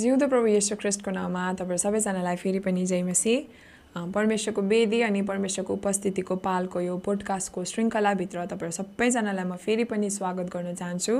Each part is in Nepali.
जिउँदो प्रभु येशू ख्रिस्टको नाममा तपाईँहरू सबैजनालाई फेरि पनि जय मसी अ, परमेश्वरको वेदी अनि परमेश्वरको उपस्थितिको पालको यो पोडकास्टको श्रृङ्खलाभित्र तपाईँहरू सबैजनालाई म फेरि पनि स्वागत गर्न चाहन्छु।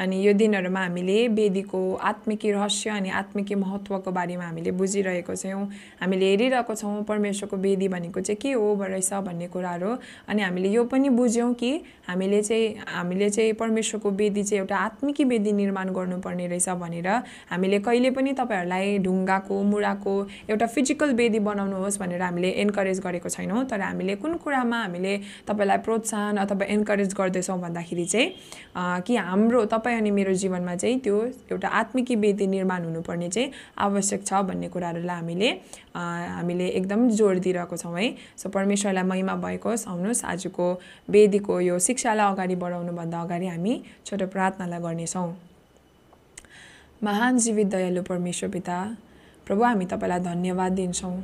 अनि यो दिनहरूमा हामीले वेदीको आत्मिकी रहस्य अनि आत्मिकी महत्त्वको बारेमा हामीले बुझिरहेको छौँ। हामीले हेरिरहेको छौँ परमेश्वरको वेदी भनेको चाहिँ के हो रहेछ भन्ने कुराहरू। अनि हामीले यो पनि बुझ्यौँ कि हामीले चाहिँ हामीले चाहिँ परमेश्वरको वेदी चाहिँ एउटा आत्मिकी वेदी निर्माण गर्नुपर्ने रहेछ भनेर। हामीले कहिले पनि तपाईँहरूलाई ढुङ्गाको मुढाको एउटा फिजिकल वेदी बनाउनुहोस् भनेर हामीले एन्करेज गरेको छैनौँ। तर हामीले कुन कुरामा हामीले तपाईँलाई प्रोत्साहन अथवा एन्करेज गर्दैछौँ भन्दाखेरि चाहिँ कि हाम्रो तपाईँ अनि मेरो जीवनमा चाहिँ त्यो एउटा आत्मिकी वेदी निर्माण हुनुपर्ने चाहिँ आवश्यक छ भन्ने कुराहरूलाई हामीले हामीले एकदम जोड दिइरहेको छौँ है। सो परमेश्वरलाई महिमा भएको होस् आउनुहोस् आजको वेदीको यो शिक्षालाई अगाडि बढाउनुभन्दा अगाडि हामी छोटो प्रार्थनालाई गर्नेछौँ। महान जीवित दयालु परमेश्वर पिता प्रभु हामी तपाईँलाई धन्यवाद दिन्छौँ।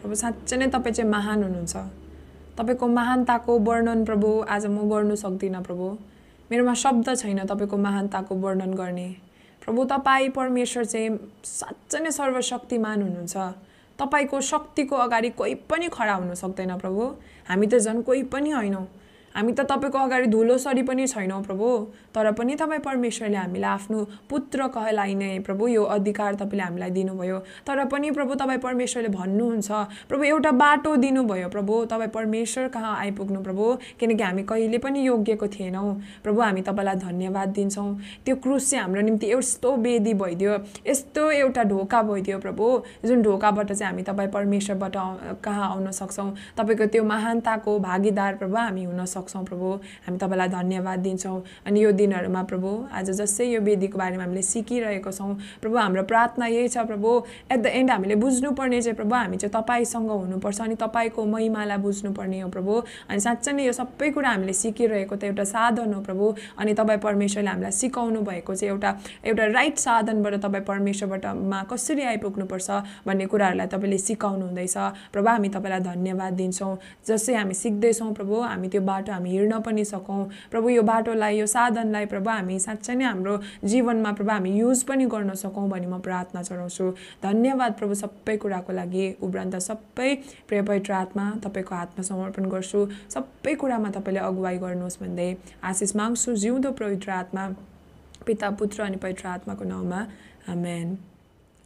प्रभु साँच्चै नै तपाईँ चाहिँ महान हुनुहुन्छ। तपाईँको महानताको वर्णन प्रभु आज म गर्नु सक्दिनँ प्रभु। मेरोमा शब्द छैन तपाईँको महानताको वर्णन गर्ने। प्रभु तपाईँ परमेश्वर चाहिँ साँच्चै नै सर्वशक्तिमान हुनुहुन्छ। तपाईँको शक्तिको अगाडि कोही पनि खडा हुन सक्दैन प्रभु। हामी त झन् कोही पनि होइनौँ। हामी त तपाईँको अगाडि धुलोसरी पनि छैनौँ प्रभु तर पनि तपाईँ परमेश्वरले हामीलाई आफ्नो पुत्र कहलाइने प्रभु यो अधिकार तपाईँले हामीलाई दिनुभयो। तर पनि प्रभु तपाईँ परमेश्वरले भन्नुहुन्छ प्रभु एउटा बाटो दिनुभयो प्रभु तपाईँ परमेश्वर कहाँ आइपुग्नु प्रभु? किनकि हामी कहिले पनि योग्यको थिएनौँ। प्रभु हामी तपाईँलाई धन्यवाद दिन्छौँ। त्यो क्रुस चाहिँ हाम्रो निम्ति यस्तो वेदी भइदियो यस्तो एउटा ढोका भइदियो प्रभु जुन ढोकाबाट चाहिँ हामी तपाईँ परमेश्वरबाट कहाँ आउन सक्छौँ। तपाईँको त्यो महानताको भागीदार प्रभु हामी हुन सक्छौँ। प्रभु। हामी तपाईँलाई धन्यवाद दिन्छौँ। अनि यो दिनहरूमा प्रभु आज जस्तै यो वेदीको बारेमा हामीले सिकिरहेको छौँ। प्रभु हाम्रो प्रार्थना यही छ प्रभु। एट द एन्ड हामीले बुझ्नुपर्ने चाहिँ प्रभु हामी चाहिँ तपाईँसँग हुनुपर्छ अनि तपाईँको महिमालाई बुझ्नुपर्ने हो प्रभु। अनि साँच्चै नै यो सबै कुरा हामीले सिकिरहेको त एउटा साधन हो प्रभु। अनि तपाईँ परमेश्वरले हामीलाई सिकाउनु भएको चाहिँ एउटा एउटा राइट साधनबाट तपाईँ परमेश्वरबाट मा कसरी आइपुग्नुपर्छ भन्ने कुराहरूलाई तपाईँले सिकाउनु हुँदैछ प्रभु हामी तपाईँलाई धन्यवाद दिन्छौँ। जसै हामी सिक्दैछौँ प्रभु हामी त्यो बाटो हामी हिँड्न पनि सकौँ। प्रभु यो बाटोलाई यो साधनलाई प्रभु हामी साँच्चै नै हाम्रो जीवनमा प्रभु हामी युज पनि गर्न सकौँ भनी म प्रार्थना चढाउँछु। धन्यवाद प्रभु सबै कुराको लागि उब्रान्त सबै प्रिय पवित्र आत्मा तपाईँको हातमा समर्पण गर्छु। सबै कुरामा तपाईँले अगुवाई गर्नुहोस् भन्दै आशिष माग्छु। जिउँदो पवित्र आत्मा पिता पुत्र अनि पवित्र आत्माको नाउँमा। आमेन।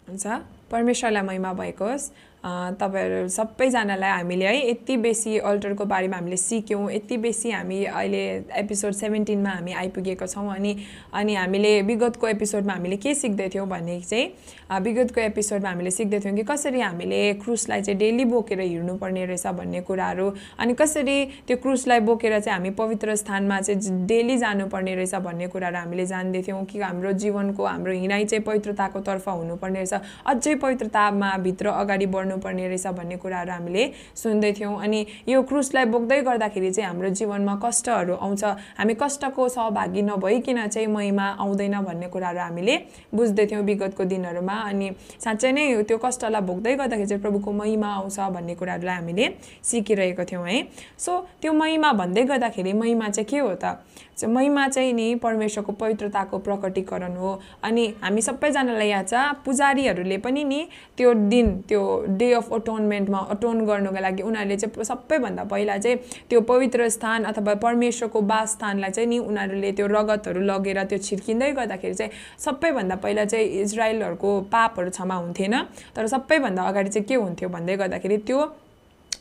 हुन्छ? परमेश्वरलाई महिमा भएको होस् तपाईँहरू सबैजनालाई हामीले है यति बेसी अल्टरको बारेमा हामीले सिक्यौँ यति बेसी हामी अहिले एपिसोड सेभेन्टिनमा हामी आइपुगेको छौँ अनि अनि हामीले विगतको एपिसोडमा हामीले के सिक्दै थियौँ भने चाहिँ विगतको एपिसोडमा हामीले सिक्दै थियौँ कि कसरी हामीले क्रुसलाई चाहिँ डेली बोकेर हिँड्नुपर्ने रहेछ भन्ने कुराहरू अनि कसरी त्यो क्रुसलाई बोकेर चाहिँ हामी पवित्र स्थानमा चाहिँ डेली जानुपर्ने रहेछ भन्ने कुराहरू हामीले जान्दै थियौँ कि हाम्रो जीवनको हाम्रो हिँडाइ चाहिँ पवित्रताको तर्फ हुनुपर्ने रहेछ। अझै पवित्रतामा भित्र अगाडि बढ्नुपर्ने रहेछ भन्ने कुराहरू हामीले सुन्दै थियौँ अनि यो क्रुसलाई बोक्दै गर्दाखेरि चाहिँ हाम्रो जीवनमा कष्टहरू आउँछ। हामी कष्टको सहभागी नभइकन चाहिँ महिमा आउँदैन भन्ने कुराहरू हामीले बुझ्दै थियौँ विगतको दिनहरूमा। अनि साँच्चै नै त्यो कष्टलाई भोग्दै गर्दाखेरि चाहिँ प्रभुको महिमा आउँछ भन्ने कुराहरूलाई हामीले सिकिरहेको थियौँ है। सो त्यो महिमा भन्दै गर्दाखेरि महिमा चाहिँ के हो त? महिमा चाहिँ नि परमेश्वरको पवित्रताको प्रकटीकरण हो। अनि हामी सबैजनालाई याद छ पुजारीहरूले पनि नि त्यो दिन त्यो डे अफ अटोनमेन्टमा अटोन गर्नुको लागि उनीहरूले चाहिँ सबैभन्दा पहिला चाहिँ त्यो पवित्र स्थान अथवा परमेश्वरको वासस्थानलाई चाहिँ नि उनीहरूले त्यो रगतहरू लगेर त्यो छिर्किँदै गर्दाखेरि चाहिँ सबैभन्दा पहिला चाहिँ इजरायलहरूको पापहरू क्षमा हुन्थेन तर सबैभन्दा अगाडि चाहिँ के हुन्थ्यो भन्दै गर्दाखेरि त्यो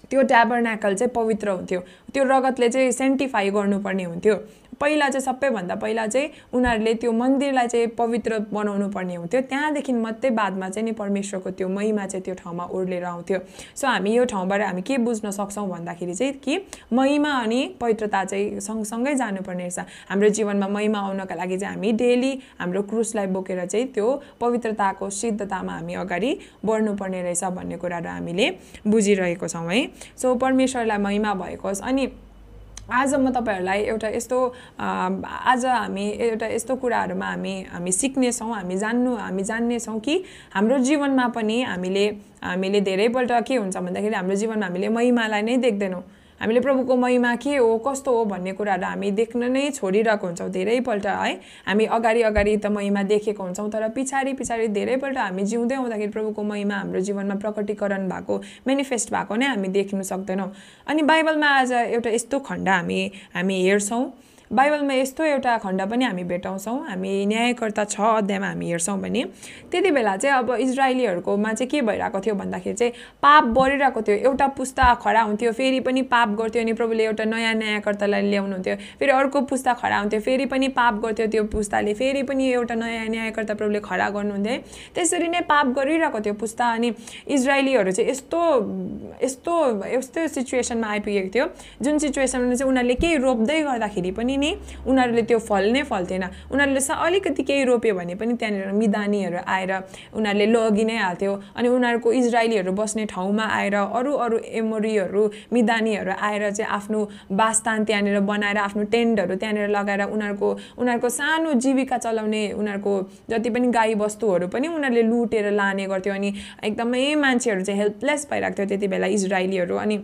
त्यो ट्याबरनाकल चाहिँ पवित्र हुन्थ्यो। त्यो रगतले चाहिँ सेन्टिफाई गर्नुपर्ने हुन्थ्यो। पहिला चाहिँ सबैभन्दा पहिला चाहिँ उनीहरूले त्यो मन्दिरलाई चाहिँ पवित्र बनाउनु पर्ने हुन्थ्यो। त्यहाँदेखि मात्रै बादमा चाहिँ नि परमेश्वरको त्यो महिमा चाहिँ त्यो ठाउँमा ओर्लेर आउँथ्यो। सो हामी यो ठाउँबाट हामी के बुझ्न सक्छौँ भन्दाखेरि चाहिँ कि महिमा अनि पवित्रता चाहिँ सँगसँगै जानुपर्ने रहेछ। हाम्रो जीवनमा महिमा आउनका लागि चाहिँ हामी डेली हाम्रो क्रुसलाई बोकेर चाहिँ त्यो पवित्रताको सिद्धतामा हामी अगाडि बढ्नुपर्ने रहेछ भन्ने कुराहरू हामीले बुझिरहेको छौँ है। सो परमेश्वरलाई महिमा भएको होस् अनि आज म तपाईँहरूलाई एउटा यस्तो आज हामी एउटा यस्तो कुराहरूमा हामी हामी सिक्नेछौँ हामी जान्नु हामी जान्नेछौँ कि हाम्रो जीवनमा पनि हामीले हामीले धेरैपल्ट के हुन्छ भन्दाखेरि हाम्रो जीवनमा हामीले महिमालाई नै देख्दैनौँ। हामीले प्रभुको महिमा के हो कस्तो हो भन्ने कुराहरू हामी देख्न नै छोडिरहेको हुन्छौँ। धेरैपल्ट है हामी अगाडि अगाडि त महिमा देखेको हुन्छौँ तर पछाडि पछाडि धेरैपल्ट हामी जिउँदै आउँदाखेरि प्रभुको महिमा हाम्रो जीवनमा प्रकटीकरण भएको मेनिफेस्ट भएको नै हामी देख्न सक्दैनौँ। अनि बाइबलमा आज एउटा यस्तो खण्ड हामी हामी हेर्छौँ। बाइबलमा यस्तो एउटा खण्ड पनि हामी भेटाउँछौँ। हामी न्यायकर्ता छ अध्यायमा हामी हेर्छौँ भने त्यति बेला चाहिँ अब इजरायलीहरूकोमा चाहिँ के भइरहेको थियो भन्दाखेरि चाहिँ पाप बढिरहेको थियो। एउटा पुस्ता खडा हुन्थ्यो फेरि पनि पाप गर्थ्यो अनि प्रभुले एउटा नयाँ न्यायकर्तालाई ल्याउनुहुन्थ्यो। फेरि अर्को पुस्ता खडा हुन्थ्यो फेरि पनि पाप गर्थ्यो त्यो पुस्ताले फेरि पनि एउटा नयाँ न्यायकर्ता प्रभुले खडा गर्नुहुन्थ्यो। त्यसरी नै पाप गरिरहेको थियो पुस्ता अनि इजरायलीहरू चाहिँ यस्तो यस्तो यस्तो सिचुएसनमा आइपुगेको थियो। जुन सिचुएसनमा चाहिँ उनीहरूले केही रोप्दै गर्दाखेरि पनि नि उनीहरूले त्यो फल नै फल्थेन। उनीहरूले सा अलिकति केही रोप्यो भने पनि त्यहाँनिर मिदानीहरू आएर उनीहरूले लगि नै हाल्थ्यो। अनि उनीहरूको इजरायलीहरू बस्ने ठाउँमा आएर अरू अरू एमोरीहरू मिदानीहरू आएर चाहिँ आफ्नो बासस्थान त्यहाँनिर बनाएर आफ्नो टेन्टहरू त्यहाँनिर लगाएर उनीहरूको उनीहरूको सानो जीविका चलाउने उनीहरूको जति पनि गाई वस्तुहरू पनि उनीहरूले लुटेर लाने गर्थ्यो। अनि एकदमै मान्छेहरू चाहिँ हेल्पलेस भइरहेको थियो त्यति बेला इजरायलीहरू। अनि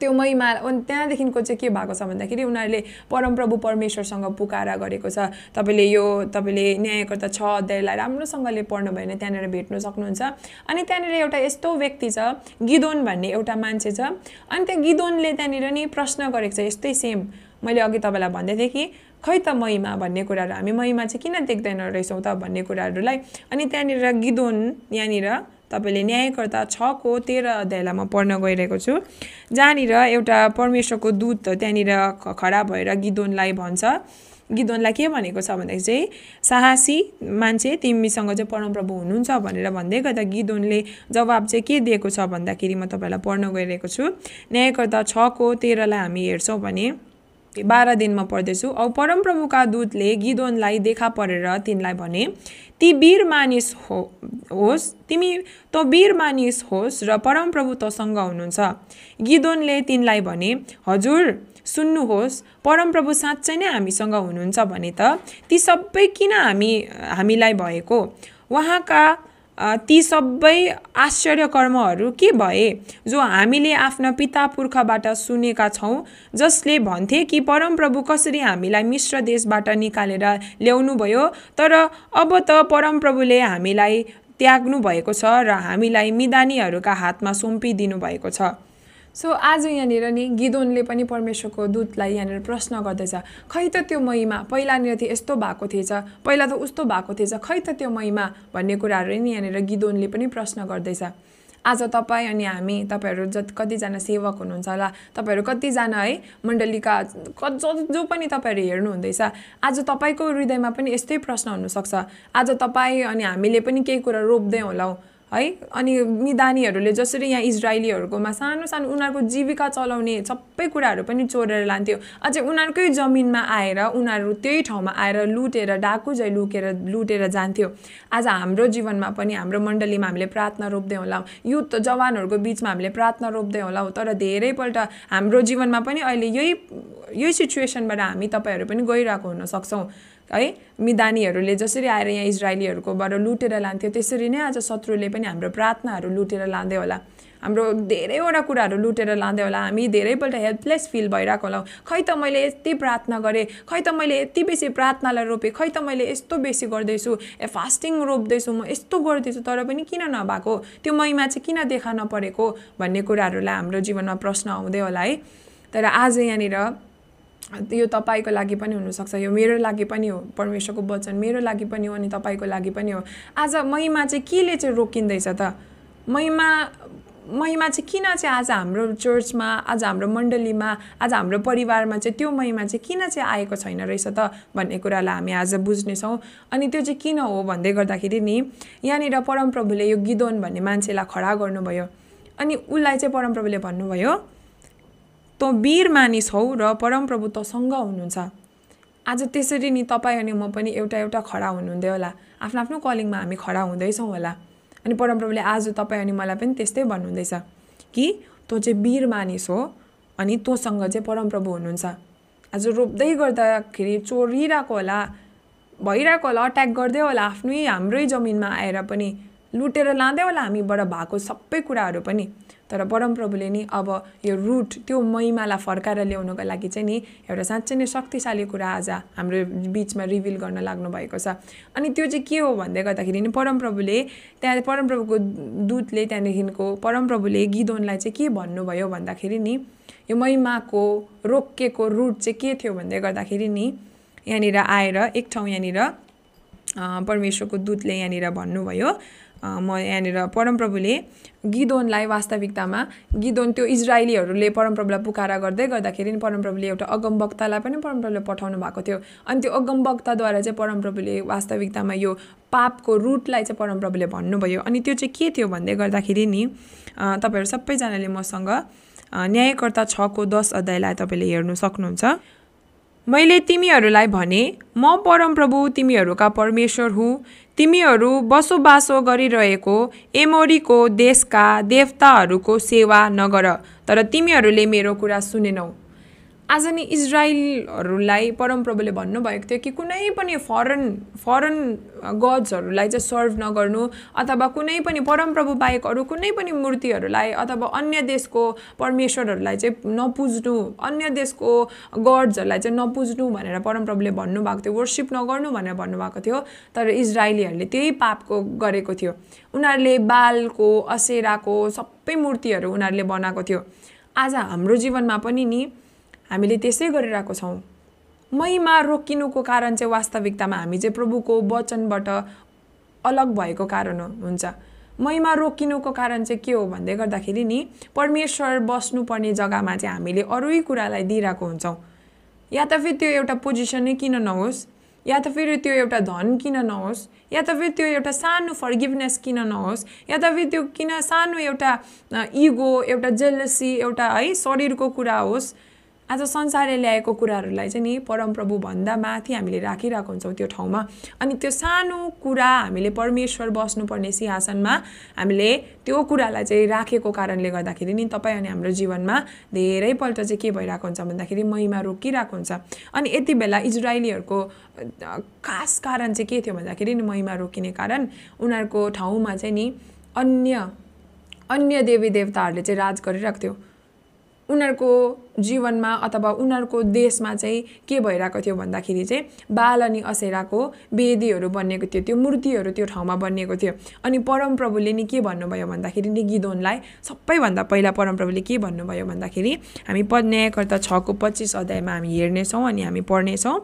त्यो महिमा त्यहाँदेखिको चाहिँ के भएको छ भन्दाखेरि उनीहरूले परमप्रभु परमेश्वरसँग पुकारा गरेको छ। तपाईँले यो तपाईँले न्यायकर्ता छ अध्यायलाई राम्रोसँगले पढ्नु भयो भने त्यहाँनिर भेट्नु सक्नुहुन्छ। अनि त्यहाँनिर एउटा यस्तो व्यक्ति छ गिदोन भन्ने एउटा मान्छे छ। अनि त्यो गिदोनले त्यहाँनिर नि प्रश्न गरेको छ यस्तै सेम। मैले अघि तपाईँलाई भन्दै थिएँ कि खै त महिमा भन्ने कुराहरू हामी महिमा चाहिँ किन देख्दैन रहेछौँ त भन्ने कुराहरूलाई। अनि त्यहाँनिर गिदोन यहाँनिर तपाईँले न्यायकर्ता छको तेह्र अध्यायलाई म पढ्न गइरहेको छु। जहाँनिर एउटा परमेश्वरको दूत त्यहाँनिर खडा भएर गिदोनलाई भन्छ। गिदोनलाई के भनेको छ भन्दाखेरि चाहिँ साहसी मान्छे तिमीसँग चाहिँ परमप्रभु हुनुहुन्छ भनेर भन्दै गर्दा गिदोनले जवाब चाहिँ के दिएको छ भन्दाखेरि म तपाईँलाई पढ्न गइरहेको छु। न्यायकर्ता छको तेह्रलाई हामी हेर्छौँ भने बाह्र दिनमा पढ्दैछु। औ परमप्रभुका दूतले गिदोनलाई देखा परेर तिनलाई भने ती वीर मानिस हो होस् तिमी तँ वीर मानिस होस् र परमप्रभु तसँग हुनुहुन्छ। गिदोनले तिनलाई भने हजुर सुन्नुहोस् परमप्रभु साँच्चै नै हामीसँग हुनुहुन्छ भने त ती सबै किन हामी हामीलाई भएको? उहाँका ती सबै आश्चर्य कर्महरू के भए? जो हामीले आफ्ना पिता पुर्खाबाट सुनेका छौँ जसले भन्थे कि परमप्रभु कसरी हामीलाई मिश्र देशबाट निकालेर ल्याउनु भयो तर अब त परमप्रभुले हामीलाई त्याग्नु भएको छ र हामीलाई मिदानीहरूका हातमा सुम्पिदिनु भएको छ। सो आज यहाँनिर नि गिदोनले पनि परमेश्वरको दूतलाई यहाँनिर प्रश्न गर्दैछ खै त त्यो महिमा? पहिलानिर थियो यस्तो भएको थिएछ पहिला त उस्तो भएको थिएछ खै त त्यो महिमा? भन्ने कुराहरू नि यहाँनिर गिदोनले पनि प्रश्न गर्दैछ। आज तपाईँ अनि हामी तपाईँहरू जति कतिजना सेवक हुनुहुन्छ होला तपाईँहरू कतिजना है मण्डलीका जो जो पनि तपाईँहरू हेर्नुहुँदैछ आज तपाईँको हृदयमा पनि यस्तै प्रश्न हुनसक्छ। आज तपाईँ अनि हामीले पनि केही कुरा रोप्दै होलाौँ है? अनि मिदानीहरूले जसरी यहाँ इजरायलीहरूकोमा सानो सानो उनीहरूको जीविका चलाउने सबै कुराहरू पनि चोरेर लान्थ्यो। अझै उनीहरूकै जमिनमा आएर उनीहरू त्यही ठाउँमा आएर लुटेर डाकु झै लुकेर लुटेर जान्थ्यो। आज हाम्रो जीवनमा पनि हाम्रो मण्डलीमा हामीले प्रार्थना रोप्दै होला। युथ जवानहरूको बिचमा हामीले प्रार्थना रोप्दै होला। तर धेरैपल्ट हाम्रो जीवनमा पनि अहिले यही यही सिचुएसनबाट हामी तपाईँहरू पनि गइरहेको हुन सक्छौँ। है मिदानीहरूले जसरी आएर यहाँ इजरायलीहरूकोबाट लुटेर लान्थ्यो त्यसरी नै आज शत्रुले पनि हाम्रो प्रार्थनाहरू लुटेर लाँदै होला। हाम्रो धेरैवटा कुराहरू लुटेर लाँदै होला। हामी धेरैपल्ट हेल्पलेस फिल भइरहेको होला। खै त मैले यति प्रार्थना गरेँ खै त मैले यति बेसी प्रार्थनालाई रोपेँ खै त मैले यस्तो बेसी गर्दैछु ए फास्टिङ रोप्दैछु म यस्तो गर्दैछु तर पनि किन नभएको? त्यो महिमा चाहिँ किन देखा नपरेको? भन्ने कुराहरूलाई हाम्रो जीवनमा प्रश्न आउँदै होला है। तर आज यहाँनिर यो तपाईँको लागि पनि हुनसक्छ। यो मेरो लागि पनि हो परमेश्वरको वचन मेरो लागि पनि हो अनि तपाईँको लागि पनि हो। आज महिमा चाहिँ केले चाहिँ रोकिँदैछ त? महिमा महिमा चाहिँ किन चाहिँ आज हाम्रो चर्चमा आज हाम्रो मण्डलीमा आज हाम्रो परिवारमा चाहिँ त्यो महिमा चाहिँ किन चाहिँ आएको छैन रहेछ त भन्ने कुरालाई हामी आज बुझ्नेछौँ। अनि त्यो चाहिँ किन हो भन्दै गर्दाखेरि नि यहाँनिर परमप्रभुले यो गिदोन भन्ने मान्छेलाई खडा गर्नुभयो। अनि उसलाई चाहिँ परमप्रभुले भन्नुभयो तँ वीर मानिस हौ र परमप्रभु तँसँग हुनुहुन्छ। आज त्यसरी नि तपाईँ अनि म पनि एउटा एउटा खडा हुनुहुँदै होला। आफ्नो आफ्नो कलिङमा हामी खडा हुँदैछौँ होला। अनि परमप्रभुले आज तपाईँ अनि मलाई पनि त्यस्तै भन्नुहुँदैछ कि तँ चाहिँ वीर मानिस हो अनि तँसँग चाहिँ परमप्रभु हुनुहुन्छ। आज रोप्दै गर्दाखेरि चोरिरहेको होला भइरहेको होला अट्याक गर्दै होला आफ्नै हाम्रै जमिनमा आएर पनि। लुटेर लाँदै होला हामीबाट भएको सबै कुराहरू पनि। तर परमप्रभुले नि अब यो रुट त्यो महिमालाई फर्काएर ल्याउनुको लागि चाहिँ नि एउटा साँच्चै नै शक्तिशाली कुरा आज हाम्रो बिचमा रिभिल गर्न लाग्नु भएको छ। अनि त्यो चाहिँ के हो भन्दै गर्दाखेरि नि परमप्रभुले त्यहाँ परमप्रभुको दूतले त्यहाँदेखिको परमप्रभुले गिदोनलाई चाहिँ के भन्नुभयो भन्दाखेरि नि यो महिमाको रोकिएको रुट चाहिँ के थियो भन्दै गर्दाखेरि नि यहाँनिर आएर एक ठाउँ यहाँनिर परमेश्वरको दूतले यहाँनिर भन्नुभयो म यहाँनिर परमप्रभुले गिदोनलाई वास्तविकतामा गिदोन त्यो इजरायलीहरूले परमप्रभुलाई पुकारा गर्दै गर्दाखेरि परमप्रभुले एउटा अगमवक्तालाई पनि परमप्रभुले पठाउनु भएको थियो। अनि त्यो अगमवक्ताद्वारा चाहिँ परमप्रभुले वास्तविकतामा यो पापको रुटलाई चाहिँ परमप्रभुले भन्नुभयो। अनि त्यो चाहिँ के थियो भन्दै गर्दाखेरि नि तपाईँहरू सबैजनाले मसँग न्यायकर्ता छको दस अध्यायलाई तपाईँले हेर्नु सक्नुहुन्छ। मैले तिमीहरूलाई भने म परमप्रभु तिमीहरूका परमेश्वर हुँ। तिमीहरू बसोबासो गरिरहेको एमोरीको देशका देवताहरूको सेवा नगर तर तिमीहरूले मेरो कुरा सुनेनौ। आज नि इजरायलहरूलाई परमप्रभुले भन्नुभएको थियो कि कुनै पनि फरेन फरेन गड्सहरूलाई चाहिँ सर्भ नगर्नु अथवा कुनै पनि परमप्रभु बाहेक अरू कुनै पनि मूर्तिहरूलाई अथवा अन्य देशको परमेश्वरहरूलाई चाहिँ नपुज्नु अन्य देशको गड्सहरूलाई चाहिँ नपुज्नु भनेर परमप्रभुले भन्नुभएको थियो वर्सिप नगर्नु भनेर भन्नुभएको थियो। तर इजरायलीहरूले त्यही पापको गरेको थियो। उनीहरूले बालको असेराको सबै मूर्तिहरू उनीहरूले बनाएको थियो। आज हाम्रो जीवनमा पनि नि हामीले त्यसै गरिरहेको छौँ। मैमा रोकिनुको कारण चाहिँ वास्तविकतामा हामी चाहिँ प्रभुको वचनबाट अलग भएको कारण हुन्छ। मैमा रोकिनुको कारण चाहिँ के हो भन्दै गर्दाखेरि नि परमेश्वर बस्नुपर्ने जग्गामा चाहिँ हामीले अरू कुरालाई दिइरहेको हुन्छौँ। या त फेरि त्यो एउटा पोजिसनै किन नहोस्? या त फेरि त्यो एउटा धन किन नहोस्? या त फेरि त्यो एउटा सानो फर्गिभनेस किन नहोस्? या त फेरि त्यो किन सानो एउटा इगो एउटा जेलसी एउटा है शरीरको कुरा होस्? आज संसारले ल्याएको कुराहरूलाई चाहिँ नि परमप्रभु भन्दा माथि हामीले राखिरहेको हुन्छौँ त्यो ठाउँमा। अनि त्यो सानो कुरा हामीले परमेश्वर बस्नुपर्ने सिंहासनमा हामीले त्यो कुरालाई चाहिँ राखेको कारणले गर्दाखेरि नि तपाईँ अनि हाम्रो जीवनमा धेरैपल्ट चाहिँ के भइरहेको हुन्छ भन्दाखेरि महिमा रोकिरहेको हुन्छ। अनि यति बेला इजरायलीहरूको खास कारण चाहिँ के थियो भन्दाखेरि नि महिमा रोकिने कारण उनीहरूको ठाउँमा चाहिँ नि अन्य अन्य देवी देवताहरूले चाहिँ राज गरिरहेको थियो। उनीहरूको जीवनमा अथवा उनीहरूको देशमा चाहिँ के भइरहेको थियो भन्दाखेरि चाहिँ बाल अनि असेराको वेदीहरू बनिएको थियो त्यो मूर्तिहरू त्यो ठाउँमा बनिएको थियो। अनि परमप्रभुले नि के भन्नुभयो भन्दाखेरि नि गिदोनलाई सबैभन्दा पहिला परमप्रभुले के भन्नुभयो भन्दाखेरि हामी न्यायकर्ता छको पच्चिस अध्यायमा हामी हेर्नेछौँ अनि हामी पढ्नेछौँ।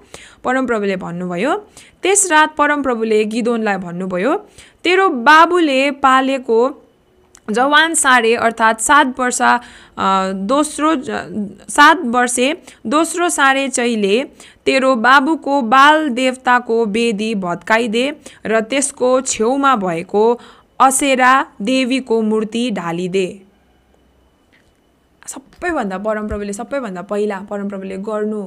परमप्रभुले भन्नुभयो त्यस रात परमप्रभुले गिदोनलाई भन्नुभयो तेरो बाबुले पालेको जवान सारे अर्थात् सात वर्ष दोस्रो सात वर्षे दोस्रो सारे चैले तेरो बाबुको बाल देवताको वेदी भत्काइदे र त्यसको छेउमा भएको असेरा देवीको मूर्ति ढालिदे। सबैभन्दा परमप्रभुले सबैभन्दा पहिला परमप्रभुले गर्नु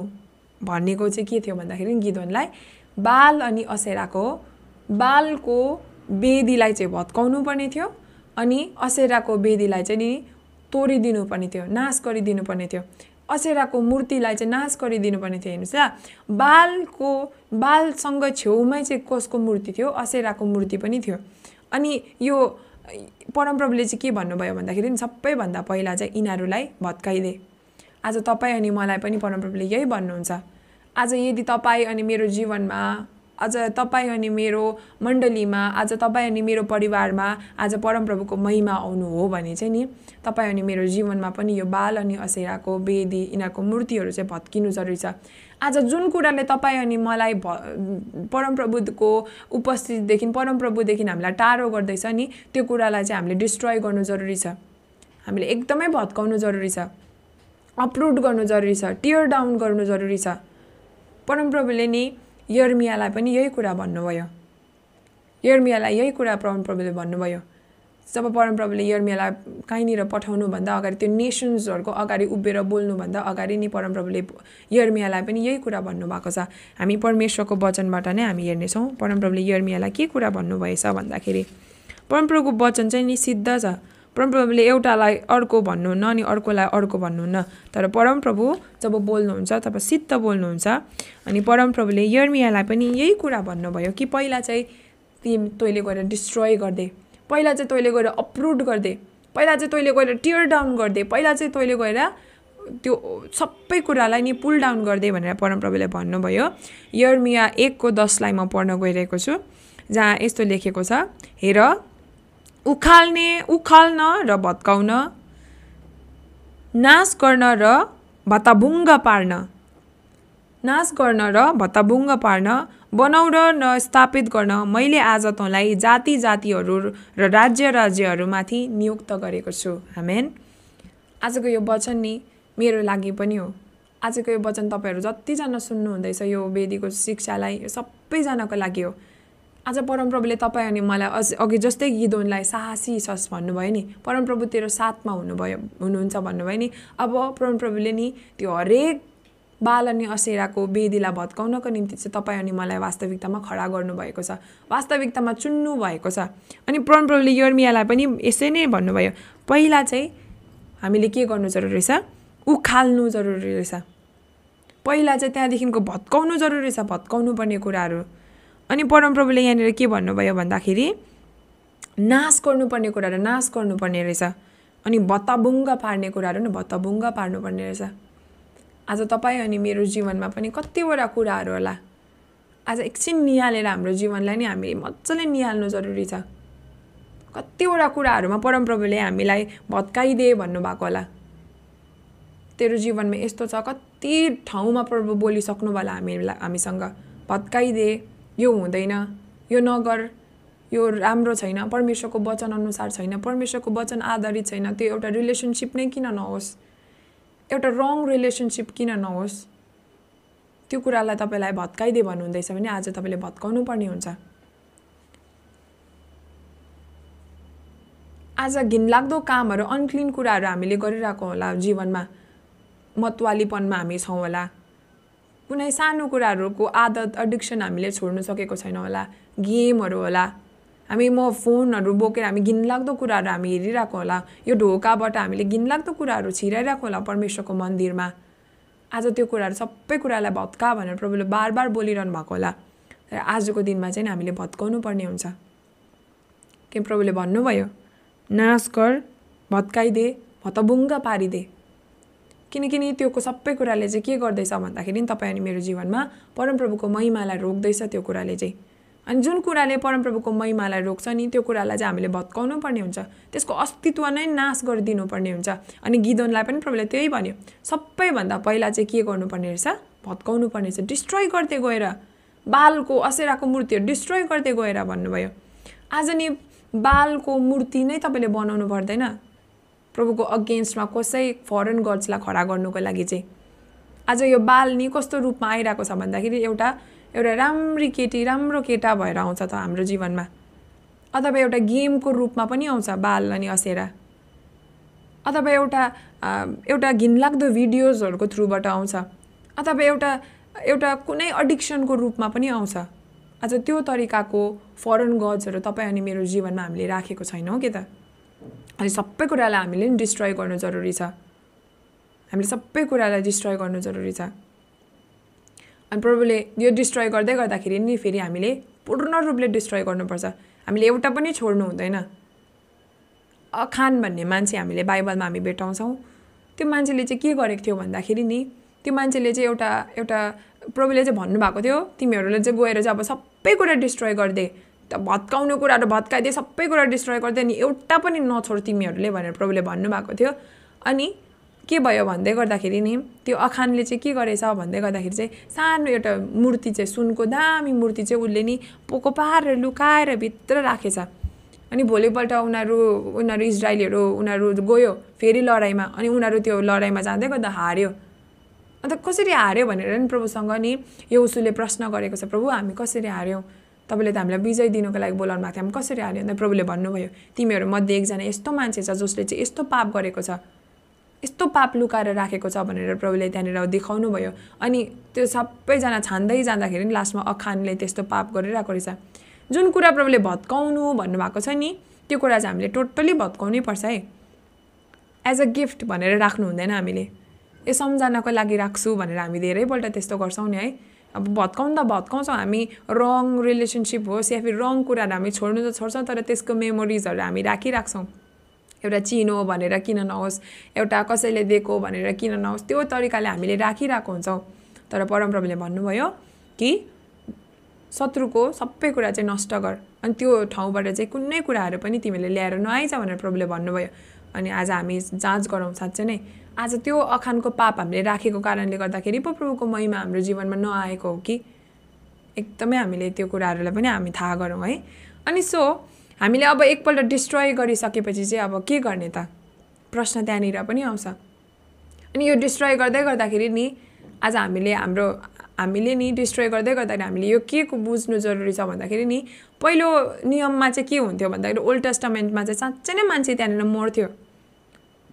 भनेको चाहिँ के थियो भन्दाखेरि गिदोनलाई बाल अनि असेराको बालको वेदीलाई चाहिँ भत्काउनु पर्ने थियो। अनि असेराको वेदीलाई चाहिँ नि तोडिदिनु पर्ने थियो नाश गरिदिनु पर्ने थियो। असेराको मूर्तिलाई चाहिँ नाश गरिदिनु पर्ने थियो हेर्नुहोस् ल। बालको बालसँग छेउमै चाहिँ कसको मूर्ति थियो? असेराको मूर्ति पनि थियो। अनि यो परमप्रभुले चाहिँ के भन्नुभयो भन्दाखेरि सबैभन्दा पहिला चाहिँ यिनीहरूलाई भत्काइदे। आज तपाईँ अनि मलाई पनि परमप्रभुले यही भन्नुहुन्छ। आज यदि तपाईँ अनि मेरो जीवनमा आज तपाईँ अनि मेरो मण्डलीमा आज तपाईँ अनि मेरो परिवारमा आज परमप्रभुको महिमा आउनु हो भने चाहिँ नि तपाईँ अनि मेरो जीवनमा पनि यो बाल अनि असेराको वेदी यिनीहरूको मूर्तिहरू चाहिँ भत्किनु जरुरी छ। आज जुन कुराले तपाईँ अनि मलाई भ परमप्रभुको उपस्थितिदेखि परमप्रभुदेखि हामीलाई टाढो गर्दैछ नि त्यो कुरालाई चाहिँ हामीले डिस्ट्रोय गर्नु जरुरी छ। हामीले एकदमै भत्काउनु जरुरी छ। अपरुट गर्नु जरुरी छ। टियर डाउन गर्नु जरुरी छ। परमप्रभुले नि यर्मियालाई पनि यही कुरा भन्नुभयो यर्मियालाई यही कुरा परमप्रभुले भन्नुभयो जब परमप्रभुले यर्मियालाई कहीँनिर पठाउनुभन्दा अगाडि त्यो नेसन्सहरूको अगाडि उभिएर बोल्नुभन्दा अगाडि नि परमप्रभुले यर्मियालाई पनि यही कुरा भन्नुभएको छ हामी परमेश्वरको वचनबाट नै हामी हेर्नेछौँ परमप्रभुले यर्मियालाई के कुरा भन्नुभएछ भन्दाखेरि परमप्रभुको वचन चाहिँ नि सिद्ध छ परमप्रभुले एउटालाई अर्को भन्नुहुन्न अनि अर्कोलाई अर्को भन्नुहुन्न तर परमप्रभु जब बोल्नुहुन्छ तब सिद्ध बोल्नुहुन्छ। अनि परमप्रभुले यर्मियालाई पनि यही कुरा भन्नुभयो कि पहिला चाहिँ ती तैँले गएर डिस्ट्रोय गरिदे पहिला चाहिँ तैँले गएर अप्रुभ गरिदे पहिला चाहिँ तैँले गएर टियर डाउन गरिदे पहिला चाहिँ तैँले गएर त्यो सबै कुरालाई नि पुल डाउन गरिदिए भनेर परमप्रभुले भन्नुभयो। यर्मिया एकको दसलाई म पढ्न गइरहेको छु जहाँ यस्तो लेखेको छ हेर उखाल्ने उखाल्न र भत्काउन नाश गर्न र भत्ताभुङ्ग पार्न। नाश गर्न र भत्ताभुङ्ग पार्न बनाउन र स्थापित गर्न मैले आज तँलाई जाति जातिहरू र राज्य राज्यहरूमाथि नियुक्त गरेको छु। हामेन आजको यो वचन नि मेरो लागि पनि हो। आजको यो वचन तपाईँहरू जतिजना सुन्नुहुँदैछ यो वेदीको शिक्षालाई यो सबैजनाको लागि हो। आज परमप्रभुले तपाईँ अनि मलाई अझ अघि जस्तै गिदोनलाई साहसी छस् भन्नुभयो नि परमप्रभु तेरो साथमा हुनुभयो हुनुहुन्छ भन्नुभयो नि अब परमप्रभुले नि त्यो हरेक बाल अनि असेराको वेदीलाई भत्काउनको निम्ति चाहिँ तपाईँ अनि मलाई वास्तविकतामा खडा गर्नुभएको छ वास्तविकतामा चुन्नु भएको छ। अनि परमप्रभुले यर्मियालाई पनि यसै नै भन्नुभयो पहिला चाहिँ हामीले के गर्नु जरुरी रहेछ उखाल्नु जरुरी रहेछ पहिला चाहिँ त्यहाँदेखिको भत्काउनु जरुरी रहेछ भत्काउनु पर्ने कुराहरू। अनि परमप्रभुले यहाँनिर के भन्नुभयो भन्दाखेरि नाश गर्नुपर्ने कुराहरू नाश गर्नुपर्ने रहेछ। अनि भत्ताबुङ्ग पार्ने कुराहरू नि भत्ताबुङ्ग पार्नुपर्ने रहेछ। आज तपाईँ अनि मेरो जीवनमा पनि कतिवटा कुराहरू होला। आज एकछिन निहालेर हाम्रो जीवनलाई नै हामीले मजाले निहाल्नु जरुरी छ। कतिवटा कुराहरूमा परमप्रभुले हामीलाई भत्काइदे भन्नुभएको होला। तेरो जीवनमा यस्तो छ कति ठाउँमा प्रभु बोलिसक्नु होला हामीलाई हामीसँग। भत्काइदे यो हुँदैन यो नगर यो राम्रो छैन परमेश्वरको वचन अनुसार छैन परमेश्वरको वचन आधारित छैन त्यो एउटा रिलेसनसिप नै किन नहोस्? एउटा रङ रिलेसनसिप किन नहोस्? त्यो कुरालाई तपाईँलाई भत्काइदिए भन्नुहुँदैछ भने आज तपाईँले भत्काउनु पर्ने हुन्छ। आज घिनलाग्दो कामहरू अनक्लिन कुराहरू हामीले गरिरहेको होला जीवनमा मतवालीपनमा हामी छौँ होला। कुनै सानो कुराहरूको आदत एडिक्सन हामीले छोड्नु सकेको छैन होला। गेमहरू होला। हामी म फोनहरू बोकेर हामी घिनलाग्दो कुराहरू हामी हेरिरहेको होला। यो ढोकाबाट हामीले घिनलाग्दो कुराहरू छिराइरहेको होला परमेश्वरको मन्दिरमा। आज त्यो कुराहरू सबै कुरालाई भत्का भनेर प्रभुले बार बार बोलिरहनु भएको होला। र आजको दिनमा चाहिँ हामीले भत्काउनु पर्ने हुन्छ। के प्रभुले भन्नुभयो? नाश गर भत्काइदे भतबुङ्ग पारिदे। किनकि त्योको सबै कुराले चाहिँ के गर्दैछ भन्दाखेरि तपाईँ अनि मेरो जीवनमा परमप्रभुको महिमालाई रोक्दैछ त्यो कुराले चाहिँ। अनि जुन कुराले परमप्रभुको महिमालाई रोक्छ नि त्यो कुरालाई चाहिँ हामीले भत्काउनु पर्ने हुन्छ। त्यसको अस्तित्व नै नाश गरिदिनु पर्ने हुन्छ। अनि गिदोनलाई पनि प्रभुले त्यही भन्यो। सबैभन्दा पहिला चाहिँ के गर्नुपर्ने रहेछ? भत्काउनु पर्ने रहेछ। डिस्ट्रोय गर्दै गएर बालको असेराको मूर्तिहरू डिस्ट्रोय गर्दै गएर भन्नुभयो। आज नि बालको मूर्ति नै तपाईँले बनाउनु पर्दैन। प्रभुको अगेन्स्टमा कसै फरेन गड्सलाई खडा गर्नुको लागि चाहिँ आज यो बाल नि कस्तो रूपमा आइरहेको छ भन्दाखेरि एउटा एउटा राम्री केटी राम्रो केटा भएर आउँछ त हाम्रो जीवनमा। अथवा एउटा गेमको रूपमा पनि आउँछ बाल अनि असेरा। अथवा एउटा एउटा घिनलाग्दो भिडियोजहरूको थ्रुबाट आउँछ। अथवा एउटा एउटा कुनै अडिक्सनको रूपमा पनि आउँछ। आज त्यो तरिकाको फरेन गड्सहरू तपाईँ अनि मेरो जीवनमा हामीले राखेको छैनौँ कि त? अनि सबै कुरालाई हामीले नि डिस्ट्रोय गर्नु जरुरी छ। हामीले सबै कुरालाई डिस्ट्रोय गर्नु जरुरी छ। अनि प्रभुले यो डिस्ट्रोय गर्दै गर्दाखेरि नि फेरि हामीले पूर्ण रूपले डिस्ट्रोय गर्नुपर्छ। हामीले एउटा पनि छोड्नु हुँदैन। अखान भन्ने मान्छे हामीले बाइबलमा हामी भेटाउँछौँ। त्यो मान्छेले चाहिँ के गरेको थियो भन्दाखेरि नि त्यो मान्छेले चाहिँ एउटा एउटा प्रभुले चाहिँ भन्नुभएको थियो तिमीहरूले चाहिँ गएर चाहिँ अब सबै कुरा डिस्ट्रोय गरिदिए भत्काउने कुराहरू भत्काइदिए सबै कुरा डिस्ट्रोय गरिदिए अनि एउटा पनि नछोड तिमीहरूले भनेर प्रभुले भन्नुभएको थियो। अनि के भयो भन्दै गर्दाखेरि नि त्यो अखानले चाहिँ के गरेछ भन्दै गर्दाखेरि चाहिँ सानो एउटा मूर्ति चाहिँ सुनको दामी मूर्ति चाहिँ उसले नि पोको पारेर लुकाएर भित्र राखेछ। अनि भोलिपल्ट उनीहरू उनीहरू इजरायलीहरू उनीहरू गयो फेरि लडाइँमा अनि उनीहरू त्यो लडाइँमा जाँदै गर्दा हार्यो। अन्त कसरी हार्यो भनेर नि प्रभुसँग नि यो उसुले प्रश्न गरेको छ प्रभु हामी कसरी हार्यौँ? तपाईँले त हामीलाई विजय दिनुको लागि बोलाउनु भएको थियो। हामी कसरी हाल्यो? अन्त प्रभुले भन्नुभयो तिमीहरू मध्ये एकजना यस्तो मान्छे छ जसले चाहिँ यस्तो पाप गरेको छ यस्तो पाप लुकाएर राखेको छ भनेर प्रभुले त्यहाँनिर देखाउनु भयो। अनि त्यो सबैजना छान्दै जाँदाखेरि लास्टमा अखानले त्यस्तो पाप गरिरहेको रहेछ। जुन कुरा प्रभुले भत्काउनु भन्नुभएको छ नि त्यो कुरा चाहिँ हामीले टोटल्ली भत्काउनै पर्छ है। एज अ गिफ्ट भनेर राख्नु हुँदैन हामीले। ए सम्झनाको लागि राख्छु भनेर हामी धेरैपल्ट त्यस्तो गर्छौँ नि है। अब भत्काउनु त भत्काउँछौँ हामी रङ रिलेसनसिप होस् या फिर रङ कुराहरू हामी छोड्नु त छोड्छौँ तर त्यसको मेमोरिजहरू हामी राखिराख्छौँ। एउटा चिनो भनेर किन नहोस् एउटा कसैले दिएको भनेर किन नहोस् त्यो तरिकाले हामीले राखिरहेको हुन्छौँ। तर परमप्रभुले भन्नुभयो कि शत्रुको सबै कुरा चाहिँ नष्ट गर अनि त्यो ठाउँबाट चाहिँ कुनै कुराहरू पनि तिमीले ल्याएर नआइज भनेर प्रभुले भन्नुभयो। अनि आज हामी जाँच गरौँ साँच्चै नै। आज त्यो अखानको पाप हामीले राखेको कारणले गर्दाखेरि पो प्रभुको महिमा हाम्रो जीवनमा नआएको हो कि? एकदमै हामीले त्यो कुराहरूलाई पनि हामी थाहा गरौँ है। अनि सो हामीले अब एकपल्ट डिस्ट्रोय गरिसकेपछि चाहिँ अब के गर्ने त? प्रश्न त्यहाँनिर पनि आउँछ। अनि यो डिस्ट्रोय गर्दै गर्दाखेरि नि आज हामीले हाम्रो हामीले नि डिस्ट्रोय गर्दै गर्दाखेरि हामीले यो के बुझ्नु जरुरी छ भन्दाखेरि नि पहिलो नियममा चाहिँ के हुन्थ्यो भन्दाखेरि ओल्ड टेस्टामेन्टमा चाहिँ साँच्चै नै मान्छे त्यहाँनिर मर्थ्यो।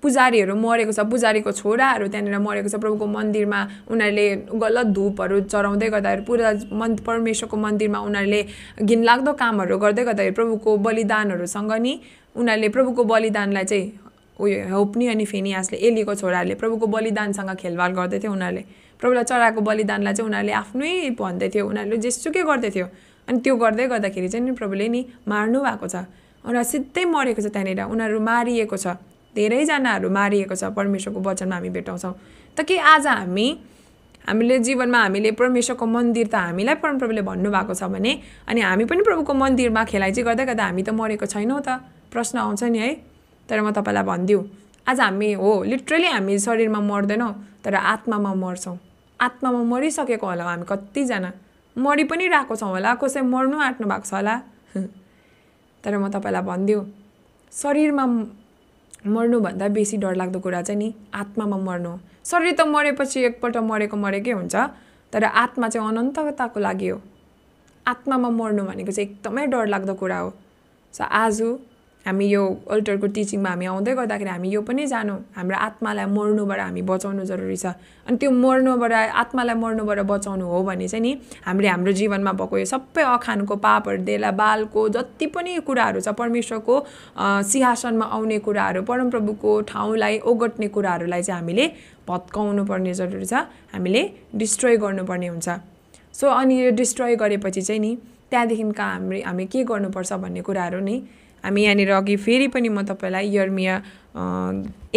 पुजारीहरू मरेको छ पुजारीको छोराहरू त्यहाँनिर मरेको छ प्रभुको मन्दिरमा उनीहरूले गलत धुपहरू चढाउँदै गर्दाखेरि पुरा मन परमेश्वरको मन्दिरमा उनीहरूले घिनलाग्दो कामहरू गर्दै गर्दाखेरि प्रभुको बलिदानहरूसँग नि उनीहरूले प्रभुको बलिदानलाई चाहिँ उयो होप्नी अनि फेनियासले एलीको छोराहरूले प्रभुको बलिदानसँग गर्दै थियो उनीहरूले। प्रभुलाई चढाएको बलिदानलाई चाहिँ उनीहरूले आफ्नै भन्दै थियो उनीहरूले जेसुकै गर्दै थियो। अनि त्यो गर्दै गर्दाखेरि चाहिँ नि प्रभुले नि मार्नु भएको छ। उनीहरू सिधै मरेको छ त्यहाँनिर उनीहरू मारिएको छ। धेरैजनाहरू मारिएको छ परमेश्वरको वचनमा हामी भेटाउँछौँ। त के आज हामी हामीले जीवनमा हामीले परमेश्वरको मन्दिर त हामीलाई परमप्रभुले भन्नुभएको छ भने अनि हामी पनि प्रभुको मन्दिरमा खेलाइची गर्दै गर्दा हामी त मरेको छैनौँ त? प्रश्न आउँछ नि है। तर म तपाईँलाई भनिदिउँ आज हामी हो लिटरली हामी शरीरमा मर्दैनौँ तर आत्मामा मर्छौँ। आत्मामा मरिसकेको होला हामी कतिजना। मरि पनि रहेको छौँ होला कसै मर्नु आँट्नु भएको छ होला? तर म तपाईँलाई भनिदिउँ शरीरमा मर्नुभन्दा बेसी डरलाग्दो कुरा चाहिँ नि आत्मामा मर्नु शरीर त मरेपछि एकपल्ट मरेको मरेकै हुन्छ तर आत्मा चाहिँ अनन्तताको लागि हो। आत्मामा मर्नु भनेको चाहिँ एकदमै डरलाग्दो कुरा हो। सो आज हामी यो अल्टरको टिचिङमा हामी आउँदै गर्दाखेरि हामी यो पनि जानौँ। हाम्रो आत्मालाई मर्नुबाट हामी बचाउनु जरुरी छ। अनि त्यो मर्नुबाट आत्मालाई मर्नुबाट बचाउनु हो भने चाहिँ नि हामीले हाम्रो जीवनमा भएको यो सबै अखानको पापहरू देला बालको जति पनि कुराहरू छ परमेश्वरको सिंहासनमा आउने कुराहरू परमप्रभुको ठाउँलाई ओगट्ने कुराहरूलाई चाहिँ हामीले भत्काउनु पर्ने जरुरी छ। हामीले डिस्ट्रोय गर्नुपर्ने हुन्छ। सो अनि यो डिस्ट्रोय गरेपछि चाहिँ नि त्यहाँदेखिका हामी हामी के गर्नुपर्छ भन्ने कुराहरू नि हामी यहाँनिर अघि फेरि पनि म तपाईँलाई यर्मिया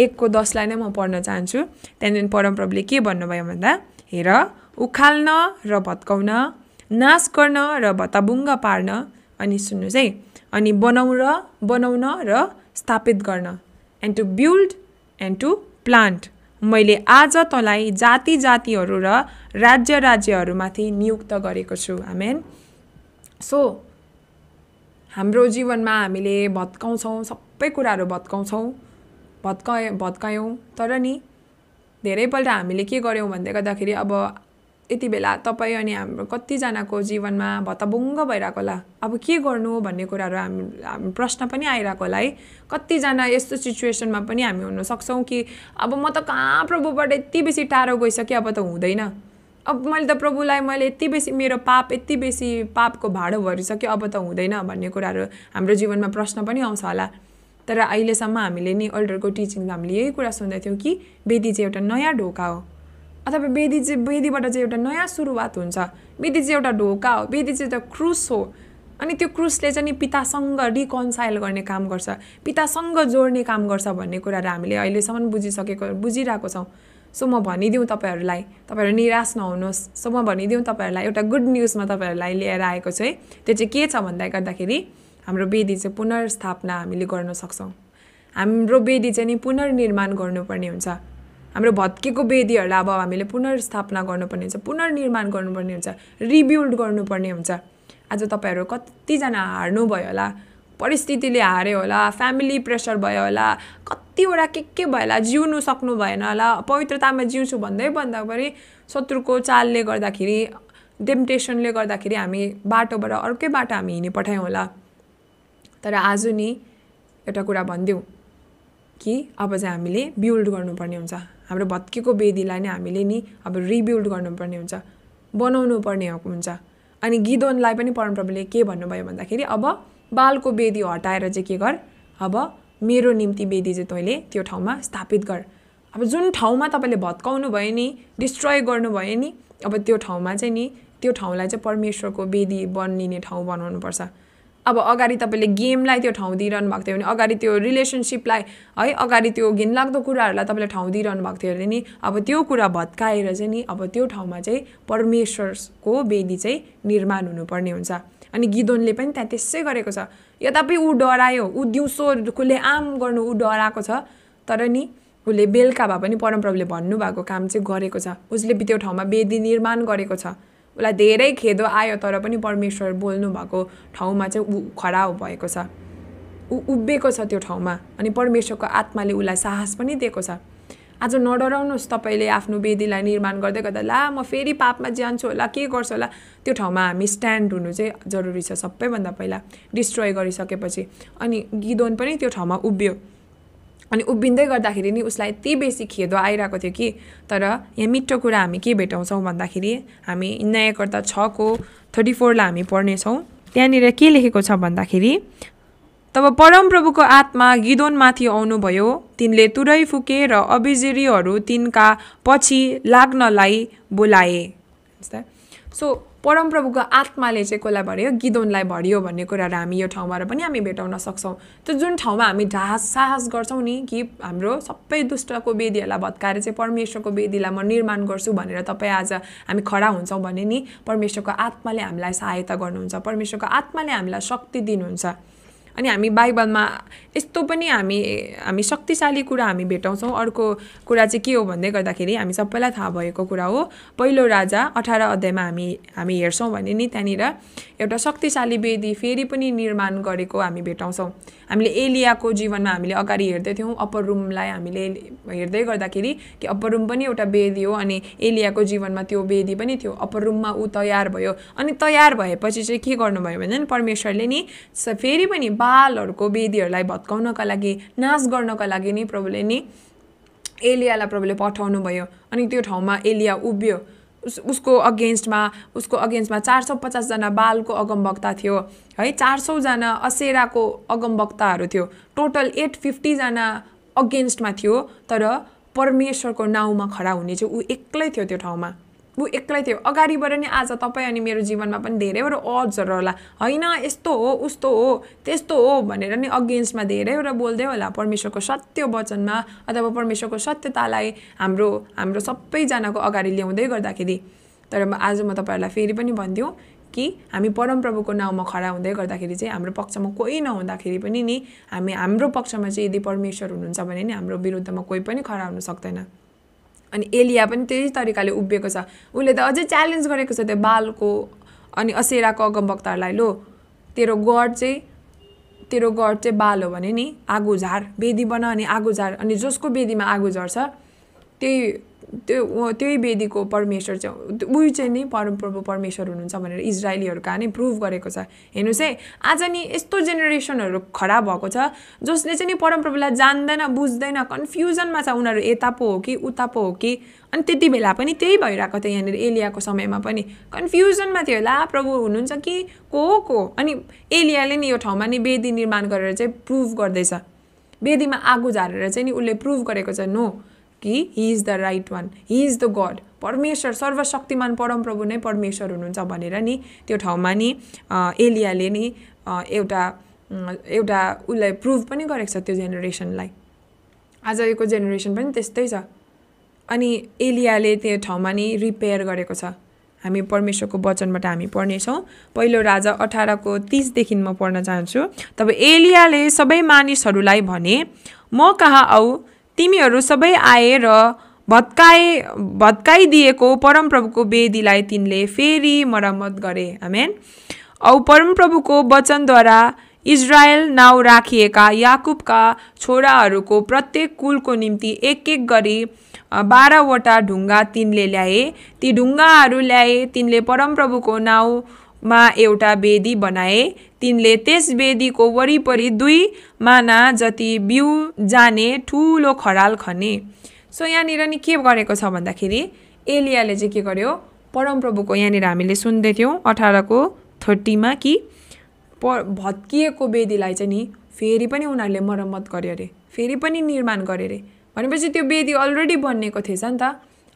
एकको दसलाई नै म पढ्न चाहन्छु। त्यहाँदेखि परमप्रभुले के भन्नुभयो भन्दा हेर उखाल्न र भत्काउन नाश गर्न र भत्ताबुङ्ग पार्न अनि सुन्नुहोस् है अनि बनाउ र बनाउन र स्थापित गर्न। And to build and to plant मैले आज तँलाई जाति जातिहरू र राज्य राज्यहरूमाथि नियुक्त गरेको छु। आमेन सो हाम्रो जीवनमा हामीले भत्काउँछौँ सबै कुराहरू भत्काउँछौँ भत्का भत्कायौँ। तर नि धेरैपल्ट हामीले के गऱ्यौँ भन्दै गर्दाखेरि अब यति बेला तपाईँ अनि हाम्रो कतिजनाको जीवनमा भत्ताबुङ्ग भइरहेको होला। अब के गर्नु भन्ने कुराहरू हामी हामी प्रश्न पनि आइरहेको होला है। कतिजना यस्तो सिचुएसनमा पनि हामी हुनसक्छौँ कि अब म त कहाँ प्रभुबाट यति बेसी टाढो गइसकेँ अब त हुँदैन। अब मैले त प्रभुलाई मैले यति बेसी मेरो पाप यति बेसी पापको भाडो भरिसक्यो अब त हुँदैन भन्ने कुराहरू हाम्रो जीवनमा प्रश्न पनि आउँछ होला। तर अहिलेसम्म हामीले नि अल्डरको टिचिङमा हामीले यही कुरा सुन्दैथ्यौँ कि वेदी चाहिँ एउटा नयाँ ढोका हो। अथवा वेदी चाहिँ वेदीबाट चाहिँ एउटा नयाँ सुरुवात हुन्छ। वेदी चाहिँ एउटा ढोका हो। वेदी चाहिँ एउटा क्रुस हो। अनि त्यो क्रुसले चाहिँ नि पितासँग रिकन्साइल गर्ने काम गर्छ। पितासँग जोड्ने काम गर्छ भन्ने कुराहरू हामीले अहिलेसम्म बुझिसकेको बुझिरहेको छौँ। सो म भनिदिउँ तपाईँहरूलाई तपाईँहरू निराश नहुनुहोस्। सो म भनिदिउँ तपाईँहरूलाई एउटा गुड न्युज म तपाईँहरूलाई लिएर आएको छु है। त्यो चाहिँ के छ भन्दा गर्दाखेरि हाम्रो वेदी चाहिँ पुनर्स्थापना हामीले गर्न सक्छौँ। हाम्रो वेदी चाहिँ नि पुनर्निर्माण गर्नुपर्ने हुन्छ। हाम्रो भत्केको वेदीहरूलाई अब हामीले पुनर्स्थापना गर्नुपर्ने हुन्छ पुनर्निर्माण गर्नुपर्ने हुन्छ रिबिल्ड गर्नुपर्ने हुन्छ। आज तपाईँहरू कतिजना हार्नुभयो होला परिस्थितिले हार्यो होला फ्यामिली प्रेसर भयो होला कतिवटा के के भयो होला जिउनु सक्नु भएन होला। पवित्रतामा जिउँछु भन्दै भन्दाखेरि शत्रुको चालले गर्दाखेरि डेम्टेसनले गर्दाखेरि हामी बाटोबाट अर्कै बाटो हामी हिँडी पठायौँ होला। तर आज नि एउटा कुरा भनिदिउँ कि अब चाहिँ हामीले बिल्ड गर्नुपर्ने हुन्छ। हाम्रो भत्केको वेदीलाई नै हामीले नि अब रिबिल्ड गर्नुपर्ने हुन्छ। बनाउनु पर्ने हुन्छ। अनि गिदोनलाई पनि परमप्रभुले के भन्नुभयो भन्दाखेरि अब बालको वेदी हटाएर चाहिँ के गर? अब मेरो निम्ति वेदी चाहिँ तैँले त्यो ठाउँमा स्थापित गर। अब जुन ठाउँमा तपाईँले भत्काउनु भयो नि डिस्ट्रोय गर्नुभयो नि अब त्यो ठाउँमा चाहिँ नि त्यो ठाउँलाई चाहिँ परमेश्वरको वेदी बनिने ठाउँ बनाउनुपर्छ। अब अगाडि तपाईँले गेमलाई त्यो ठाउँ दिइरहनु भएको थियो भने अगाडि त्यो रिलेसनसिपलाई है अगाडि त्यो घिनलाग्दो कुराहरूलाई तपाईँले ठाउँ दिइरहनु भएको थियो भने नि अब त्यो कुरा भत्काएर चाहिँ नि अब त्यो ठाउँमा चाहिँ परमेश्वरको वेदी चाहिँ निर्माण हुनुपर्ने हुन्छ। अनि गिदोनले पनि त्यहाँ त्यसै गरेको छ। यद्यपि ऊ डरायो ऊ दिउँसो खुले आम गर्नु ऊ डराएको छ तर नि उसले बेलुका भए पनि परमप्रभुले भन्नुभएको काम चाहिँ गरेको छ। उसले त्यो ठाउँमा वेदी निर्माण गरेको छ। उसलाई धेरै खेदो आयो तर पनि परमेश्वर बोल्नु भएको ठाउँमा चाहिँ ऊ खडा भएको छ। ऊ उभिएको छ त्यो ठाउँमा अनि परमेश्वरको आत्माले उसलाई साहस पनि दिएको छ। आज नडराउनुहोस् तपाईँले आफ्नो वेदीलाई निर्माण गर्दै गर्दा ला म फेरि पापमा जान्छु होला के गर्छु होला? त्यो ठाउँमा हामी स्ट्यान्ड हुनु चाहिँ जरुरी छ सबैभन्दा पहिला डिस्ट्रोय गरिसकेपछि। अनि गिदोन पनि त्यो ठाउँमा उभियो। अनि उभिँदै गर्दाखेरि नि उसलाई यति बेसी खेदो आइरहेको थियो कि तर यहाँ मिठो कुरा हामी के भेटाउँछौँ भन्दाखेरि हामी न्यायकर्ता छको थर्टी फोरलाई हामी पढ्नेछौँ। त्यहाँनिर के लेखेको छ भन्दाखेरि तब परमप्रभुको आत्मा गिदोनमाथि आउनुभयो। तिनले तुरै फुके र अभिजिरीहरू तिनका पछि लाग्नलाई बोलाए। सो परमप्रभुको आत्माले चाहिँ कसलाई भर्यो? गिदोनलाई भरियो भन्ने कुराहरू हामी यो ठाउँबाट पनि हामी भेटाउन सक्छौँ। त्यो जुन ठाउँमा हामी ढास साहस गर्छौँ नि कि हाम्रो सबै दुष्टको वेदीहरूलाई भत्काएर चाहिँ परमेश्वरको वेदीलाई म निर्माण गर्छु भनेर तपाईँ आज हामी खडा हुन्छौँ भने नि परमेश्वरको आत्माले हामीलाई सहायता गर्नुहुन्छ। परमेश्वरको आत्माले हामीलाई शक्ति दिनुहुन्छ। अनि हामी बाइबलमा यस्तो पनि हामी हामी शक्तिशाली कुरा हामी भेटाउँछौँ। अर्को कुरा चाहिँ के हो भन्दै गर्दाखेरि हामी सबैलाई थाहा भएको कुरा हो पहिलो राजा अठार अध्यायमा हामी हामी हेर्छौँ भने नि त्यहाँनिर एउटा शक्तिशाली वेदी फेरि पनि निर्माण गरेको हामी भेटाउँछौँ। हामीले एलियाको जीवनमा हामीले अगाडि हेर्दै थियौँ अप्पर रुमलाई हामीले हेर्दै गर्दाखेरि कि अप्पर रुम पनि एउटा वेदी हो अनि एलियाको जीवनमा त्यो वेदी पनि थियो। अप्पर रुममा ऊ तयार भयो। अनि तयार भएपछि चाहिँ के गर्नुभयो भने परमेश्वरले नि फेरि पनि बालहरूको वेदीहरूलाई भत्काउनका लागि नाश गर्नका लागि नि प्रभुले नि एलियालाई प्रभुले पठाउनु भयो अनि त्यो ठाउँमा एलिया उभियो। उस उसको अगेन्स्टमा उसको अगेन्स्टमा चार सौ पचासजना बालको अगमवक्ता थियो है? चार सौजना असेराको अगमवक्ताहरू थियो। टोटल एट फिफ्टीजना अगेन्स्टमा थियो तर परमेश्वरको नाउँमा खडा हुने चाहिँ ऊ एक्लै थियो त्यो ठाउँमा। ऊ एक्लै थियो। अगाडिबाट नि आज तपाईँ अनि मेरो जीवनमा पनि धेरैवटा अड्सहरू होला। होइन यस्तो हो उस्तो हो त्यस्तो हो भनेर नि अगेन्स्टमा धेरैवटा बोल्दै होला परमेश्वरको सत्य वचनमा अथवा परमेश्वरको सत्यतालाई हाम्रो हाम्रो सबैजनाको अगाडि ल्याउँदै गर्दाखेरि। तर आज म तपाईँहरूलाई फेरि पनि भनिदिउँ कि हामी परमप्रभुको नाउँमा खडा हुँदै गर्दाखेरि चाहिँ हाम्रो पक्षमा कोही नहुँदाखेरि पनि नि हामी हाम्रो पक्षमा चाहिँ यदि परमेश्वर हुनुहुन्छ भने नि हाम्रो विरुद्धमा कोही पनि खडा हुन सक्दैन। अनि एलिया पनि त्यही तरिकाले उभिएको छ। उसले त अझै च्यालेन्ज गरेको छ त्यो बालको अनि असेराको अगमवक्ताहरूलाई लो तेरो गड चाहिँ तेरो गड चाहिँ बाल हो भने नि आगो झार बेदी बना अनि आगो झार अनि जसको बेदीमा आगो झर्छ त्यही त्यो त्यही वेदीको परमेश्वर चाहिँ उही चाहिँ नै परमप्रभु परमेश्वर हुनुहुन्छ भनेर इजरायलीहरू कहाँ नै प्रुभ गरेको छ। हेर्नुहोस् है आज नि यस्तो जेनेरेसनहरू खराब भएको छ जसले चाहिँ नि परमप्रभुलाई जान्दैन बुझ्दैन कन्फ्युजनमा छ। उनीहरू यता पो हो कि उता पो हो कि अनि त्यति बेला पनि त्यही भइरहेको थियो यहाँनिर एलियाको समयमा पनि। कन्फ्युजनमा थियो ला प्रभु हुनुहुन्छ कि को को? अनि एलियाले नि यो ठाउँमा नि वेदी निर्माण गरेर चाहिँ प्रुभ गर्दैछ। वेदीमा आगो झारेर चाहिँ नि उसले प्रुभ गरेको छ। नो कि he is the right one he is the god परमेश्वर सर्वशक्तिमान परमप्रभु नै परमेश्वर हुनुहुन्छ भनेर नि त्यो ठाउँमा नि एलियाले नि एउटा एउटा उसलाई प्रुभ पनि गरेको छ त्यो जेनेरेसनलाई आजको जेनेरेसन पनि त्यस्तै छ। अनि एलियाले त्यो ठाउँमा नि रिपेयर गरेको छ। हामी परमेश्वरको वचनबाट हामी पढ्नेछौँ। पहिलो राजा अठारको तिसदेखि म पढ्न चाहन्छु। तब एलियाले सबै मानिसहरूलाई भने म कहाँ आऊ? तिमीहरू सबै आए र भत्काए भत्काइदिएको परमप्रभुको वेदीलाई तिनले फेरि मरम्मत गरे। आमेन। औ परमप्रभुको वचनद्वारा इजरायल नाउँ राखिएका याकुबका छोराहरूको प्रत्येक कुलको निम्ति एक एक गरी बाह्रवटा ढुङ्गा तिनले ल्याए। ती ढुङ्गाहरू ल्याए तिनले परमप्रभुको नाउँमा एउटा वेदी बनाए। तिनले त्यस वेदीको वरिपरि दुई माना जति बिउ जाने ठुलो खराल खने सो यहाँनिर नि के गरेको छ भन्दाखेरि एलियाले चाहिँ के गर्यो? परमप्रभुको यहाँनिर हामीले सुन्दै थियौँ अठारको थर्टीमा कि प भत्किएको वेदीलाई चाहिँ नि फेरि पनि उनीहरूले मर्मत गर्यो अरे। फेरि पनि निर्माण गर्यो अरे। भनेपछि त्यो वेदी अलरेडी बनिएको थिएछ नि त।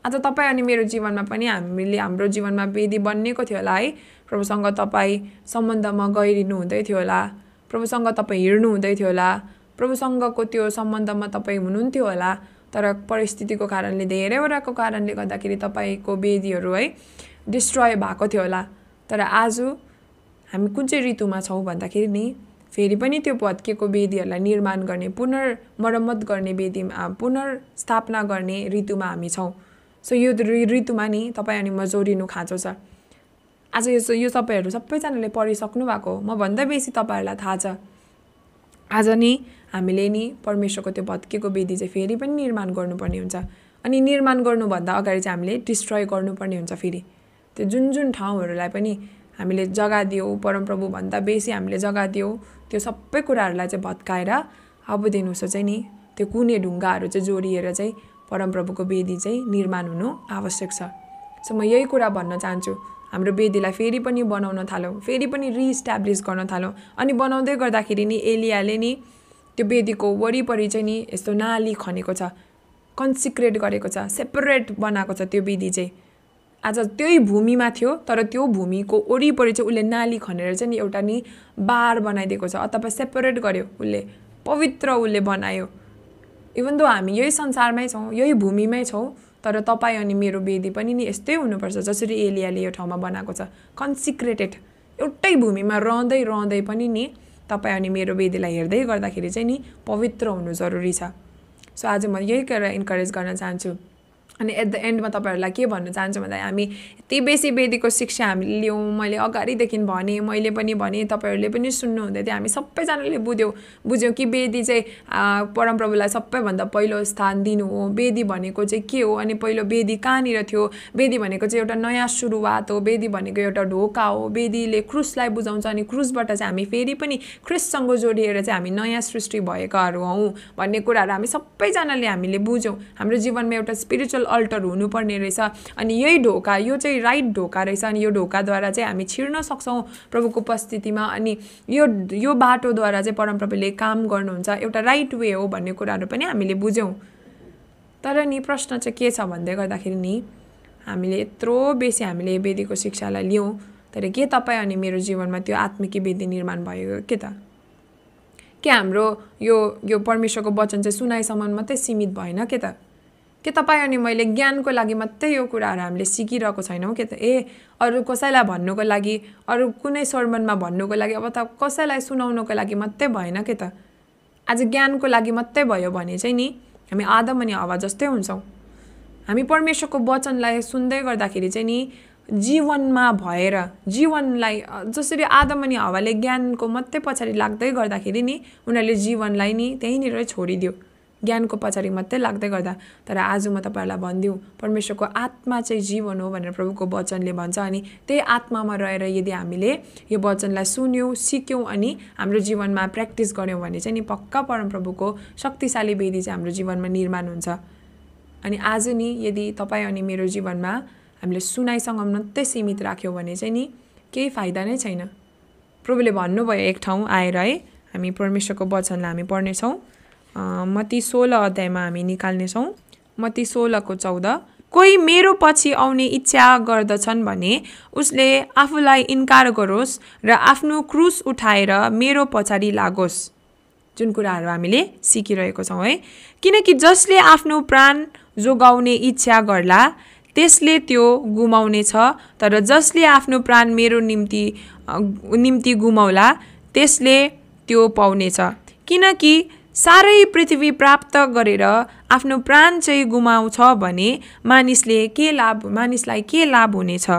आज तपाईँ अनि मेरो जीवनमा पनि हामीले हाम्रो जीवनमा वेदी बनिएको थियो होला है। प्रभुसँग तपाईँ सम्बन्धमा गइरहनु हुँदै थियो होला। प्रभुसँग तपाईँ हिँड्नु हुँदै थियो होला। प्रभुसँगको त्यो सम्बन्धमा तपाईँ हुनुहुन्थ्यो होला। तर परिस्थितिको कारणले धेरैवटाको कारणले गर्दाखेरि तपाईँको वेदीहरू है डिस्ट्रोय भएको थियो होला। तर आज हामी कुन चाहिँ ऋतुमा छौँ भन्दाखेरि नि फेरि पनि त्यो भत्किएको वेदीहरूलाई निर्माण गर्ने पुनर्मरम्मत गर्ने वेदीमा पुनर्स्थापना गर्ने ऋतुमा हामी छौँ। सो यो ऋतुमा नि तपाईँ अनि म जोडिनु खाँचो छ। आज यो यो तपाईँहरू सबैजनाले पढिसक्नु भएको म भन्दा बेसी तपाईँहरूलाई थाहा छ। आज नि हामीले नि परमेश्वरको त्यो भत्किएको वेदी चाहिँ फेरि पनि निर्माण गर्नुपर्ने हुन्छ। अनि निर्माण गर्नुभन्दा अगाडि चाहिँ हामीले डिस्ट्रोय गर्नुपर्ने हुन्छ फेरि। त्यो जुन जुन ठाउँहरूलाई पनि हामीले जग्गा दियौँ परमप्रभुभन्दा बेसी हामीले जग्गा दियौँ त्यो सबै कुराहरूलाई चाहिँ भत्काएर अबदेखि उसो चाहिँ नि त्यो कुने ढुङ्गाहरू चाहिँ जोडिएर चाहिँ परमप्रभुको वेदी चाहिँ निर्माण हुनु आवश्यक छ। सो म यही कुरा भन्न चाहन्छु। हाम्रो वेदीलाई फेरि पनि बनाउन थालौँ फेरि पनि रिइस्टाब्लिस गर्न थालौँ। अनि बनाउँदै गर्दाखेरि नि एलियाले नि त्यो वेदीको वरिपरि चाहिँ नि यस्तो नाली खनेको छ कन्सिक्रेट गरेको छ सेपरेट बनाएको छ त्यो विधि चाहिँ। आज त्यही भूमिमा थियो तर त्यो भूमिको वरिपरि चाहिँ उसले नाली खनेर चाहिँ नि एउटा नि बार बनाइदिएको छ अथवा सेपरेट गर्यो उसले पवित्र उसले बनायो। इभन दो हामी यही संसारमै छौँ यही भूमिमै छौँ तर तपाईँ अनि मेरो वेदी पनि नि यस्तै हुनुपर्छ जसरी एलियाले यो ठाउँमा बनाएको छ। कन्सिक्रेटेड एउटै भूमिमा रहँदै रहँदै पनि नि तपाईँ अनि मेरो वेदीलाई हेर्दै गर्दाखेरि चाहिँ नि पवित्र हुनु जरुरी छ। सो आज म यही कुरा इन्करेज गर्न चाहन्छु। अनि एट द एन्डमा तपाईँहरूलाई के भन्न चाहन्छु भन्दा हामी यति बेसी वेदीको शिक्षा हामीले लियौँ मैले अगाडिदेखि भनेँ मैले पनि भनेँ तपाईँहरूले पनि सुन्नुहुँदै थियो। हामी सबैजनाले बुझ्यौँ बुझ्यौँ कि वेदी चाहिँ परमप्रभुलाई सबैभन्दा पहिलो स्थान दिनु हो। वेदी भनेको चाहिँ के हो? अनि पहिलो वेदी कहाँनिर थियो? वेदी भनेको चाहिँ एउटा नयाँ सुरुवात हो। वेदी भनेको एउटा ढोका हो। वेदीले क्रुसलाई बुझाउँछ अनि क्रुसबाट चाहिँ हामी फेरि पनि क्रिससँग जोडिएर चाहिँ हामी नयाँ सृष्टि भएकाहरू हौँ भन्ने कुराहरू हामी सबैजनाले हामीले बुझ्यौँ। हाम्रो जीवनमा एउटा स्पिरिचुअल अल्टर हुनुपर्ने रहेछ। अनि यही ढोका यो चाहिँ राइट ढोका रहेछ अनि यो ढोकाद्वारा चाहिँ हामी छिर्न सक्छौँ प्रभुको उपस्थितिमा। अनि यो यो बाटोद्वारा चाहिँ परमप्रभुले काम गर्नुहुन्छ। एउटा राइट वे हो भन्ने कुराहरू पनि हामीले बुझ्यौँ। तर नि प्रश्न चाहिँ के छ भन्दै गर्दाखेरि नि हामीले यत्रो बेसी हामीले वेदीको शिक्षालाई लियौँ तर के तपाईँ अनि मेरो जीवनमा त्यो आत्मिकी वेदी निर्माण भयो के त? के हाम्रो यो यो परमेश्वरको वचन चाहिँ सुनाइसम्म मात्रै सीमित भएन के त? के तपाईँ अनि मैले ज्ञानको लागि मात्रै यो कुराहरू हामीले सिकिरहेको छैनौँ के त। ए अरू कसैलाई भन्नुको लागि अरू कुनै सर्मनमा भन्नुको लागि अब त कसैलाई सुनाउनुको लागि मात्रै भएन के त। आज ज्ञानको लागि मात्रै भयो भने चाहिँ नि हामी आदम अनि हवा जस्तै हुन्छौँ। हामी परमेश्वरको वचनलाई सुन्दै गर्दाखेरि चाहिँ नि जीवनमा भएर जीवनलाई जसरी आदम अनि हावाले ज्ञानको मात्रै पछाडि लाग्दै गर्दाखेरि नि उनीहरूले जीवनलाई नि त्यहीँनिर छोडिदियो। ज्ञानको पछाडि मात्रै लाग्दै गर्दा तर आज म तपाईँहरूलाई भनिदिउँ परमेश्वरको आत्मा चाहिँ जीवन हो भनेर प्रभुको वचनले भन्छ अनि त्यही आत्मामा रहेर यदि हामीले यो वचनलाई सुन्यौँ सिक्यौँ अनि हाम्रो जीवनमा प्र्याक्टिस गऱ्यौँ भने चाहिँ नि पक्का परमप्रभुको शक्तिशाली वेदी चाहिँ हाम्रो जीवनमा निर्माण हुन्छ। अनि आज नि यदि तपाईँ अनि मेरो जीवनमा हामीले सुनाइसँग मात्रै सीमित राख्यौँ भने चाहिँ नि केही फाइदा नै छैन। प्रभुले भन्नुभयो एक ठाउँ आएर है हामी परमेश्वरको वचनलाई हामी पढ्नेछौँ। मती सोह्र अध्यायमा हामी निकाल्नेछौँ। मती सोह्रको चौध कोही मेरो पछि आउने इच्छा गर्दछन् भने उसले आफूलाई इन्कार गरोस् र आफ्नो क्रुस उठाएर मेरो पछाडि लागोस्। जुन कुराहरू हामीले सिकिरहेको छौँ है। किनकि जसले आफ्नो प्राण जोगाउने इच्छा गर्ला त्यसले त्यो गुमाउनेछ तर जसले आफ्नो प्राण मेरो निम्ति निम्ति गुमाउला त्यसले त्यो पाउनेछ। किनकि साह्रै पृथ्वी प्राप्त गरेर आफ्नो प्राण चाहिँ गुमाउँछ भने मानिसले के लाभ मानिसलाई के लाभ हुनेछ?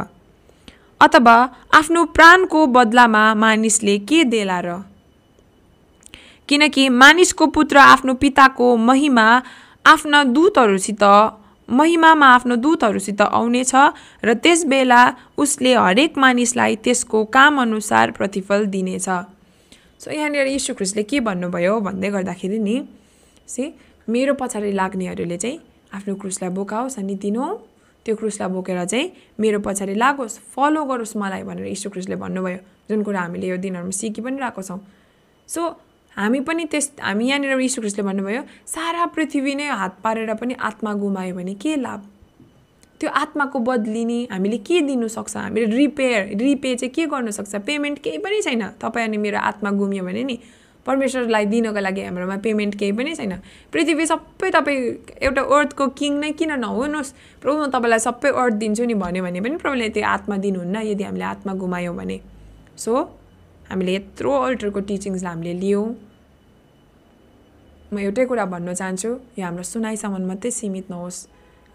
अथवा आफ्नो प्राणको बदलामा मानिसले के देला र? किनकि मानिसको पुत्र आफ्नो पिताको महिमा आफ्ना दूतहरूसित महिमामा आफ्नो दूतहरूसित आउनेछ र त्यस बेला उसले हरेक मानिसलाई त्यसको कामअनुसार प्रतिफल दिनेछ। सो यहाँनिर यीशु ख्रिस्टले के भन्नुभयो भन्दै गर्दाखेरि नि सि मेरो पछाडि लाग्नेहरूले चाहिँ आफ्नो क्रुसलाई बोकाओस् अनि दिनु। त्यो क्रुसलाई बोकेर चाहिँ मेरो पछाडि लागोस् फलो गरोस् मलाई भनेर यीशु ख्रिस्टले भन्नुभयो। जुन कुरा हामीले यो दिनहरूमा सिकि पनि रहेको छौँ। सो हामी पनि त्यस हामी यहाँनिर यीशु ख्रिस्टले भन्नुभयो सारा पृथ्वी नै हात पारेर पनि आत्मा गुमायो भने के लाभ? त्यो आत्माको बदलिने हामीले के दिनु सक्छ हामीले रिपेयर रिपे चाहिँ के गर्नु सक्छ पेमेन्ट केही पनि छैन। तपाईँ अनि मेरो आत्मा गुम्यो भने नि परमेश्वरलाई दिनको लागि हाम्रोमा पेमेन्ट केही पनि छैन। पृथ्वी सबै तपाईँ एउटा अर्थको किङ नै किन नहुनुहोस्? प्रभु म तपाईँलाई सबै अर्थ दिन्छु नि भन्यो भने पनि प्रभुले त्यो आत्मा दिनुहुन्न यदि हामीले आत्मा गुमायौँ भने। सो हामीले यत्रो अल्टरको टिचिङ्सलाई हामीले लियौँ। म एउटै कुरा भन्न चाहन्छु यो हाम्रो सुनाइसम्म मात्रै सीमित नहोस्।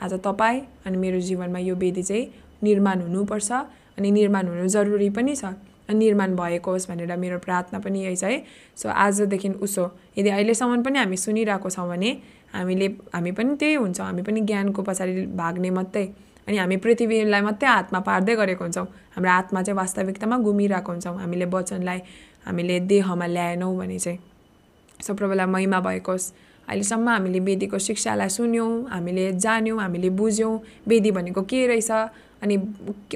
आज तपाईँ अनि मेरो जीवनमा यो वेदी चाहिँ निर्माण हुनुपर्छ अनि निर्माण हुनु जरुरी पनि छ अनि निर्माण भएको होस् भनेर मेरो प्रार्थना पनि यही छ है। सो आजदेखि उसो। यदि अहिलेसम्म पनि हामी सुनिरहेको छौँ भने हामीले हामी पनि त्यही हुन्छ। हामी पनि ज्ञानको पछाडि भाग्ने मात्रै अनि हामी पृथ्वीलाई मात्रै हातमा पार्दै गरेको हुन्छौँ। हाम्रो आत्मा चाहिँ वास्तविकतामा घुमिरहेको हुन्छौँ। हामीले वचनलाई हामीले देहमा ल्याएनौँ भने चाहिँ। सो प्रभुलाई महिमा भएको होस्। अहिलेसम्म हामीले वेदीको शिक्षालाई सुन्यौँ हामीले जान्यौँ हामीले बुझ्यौँ। वेदी भनेको के रहेछ? अनि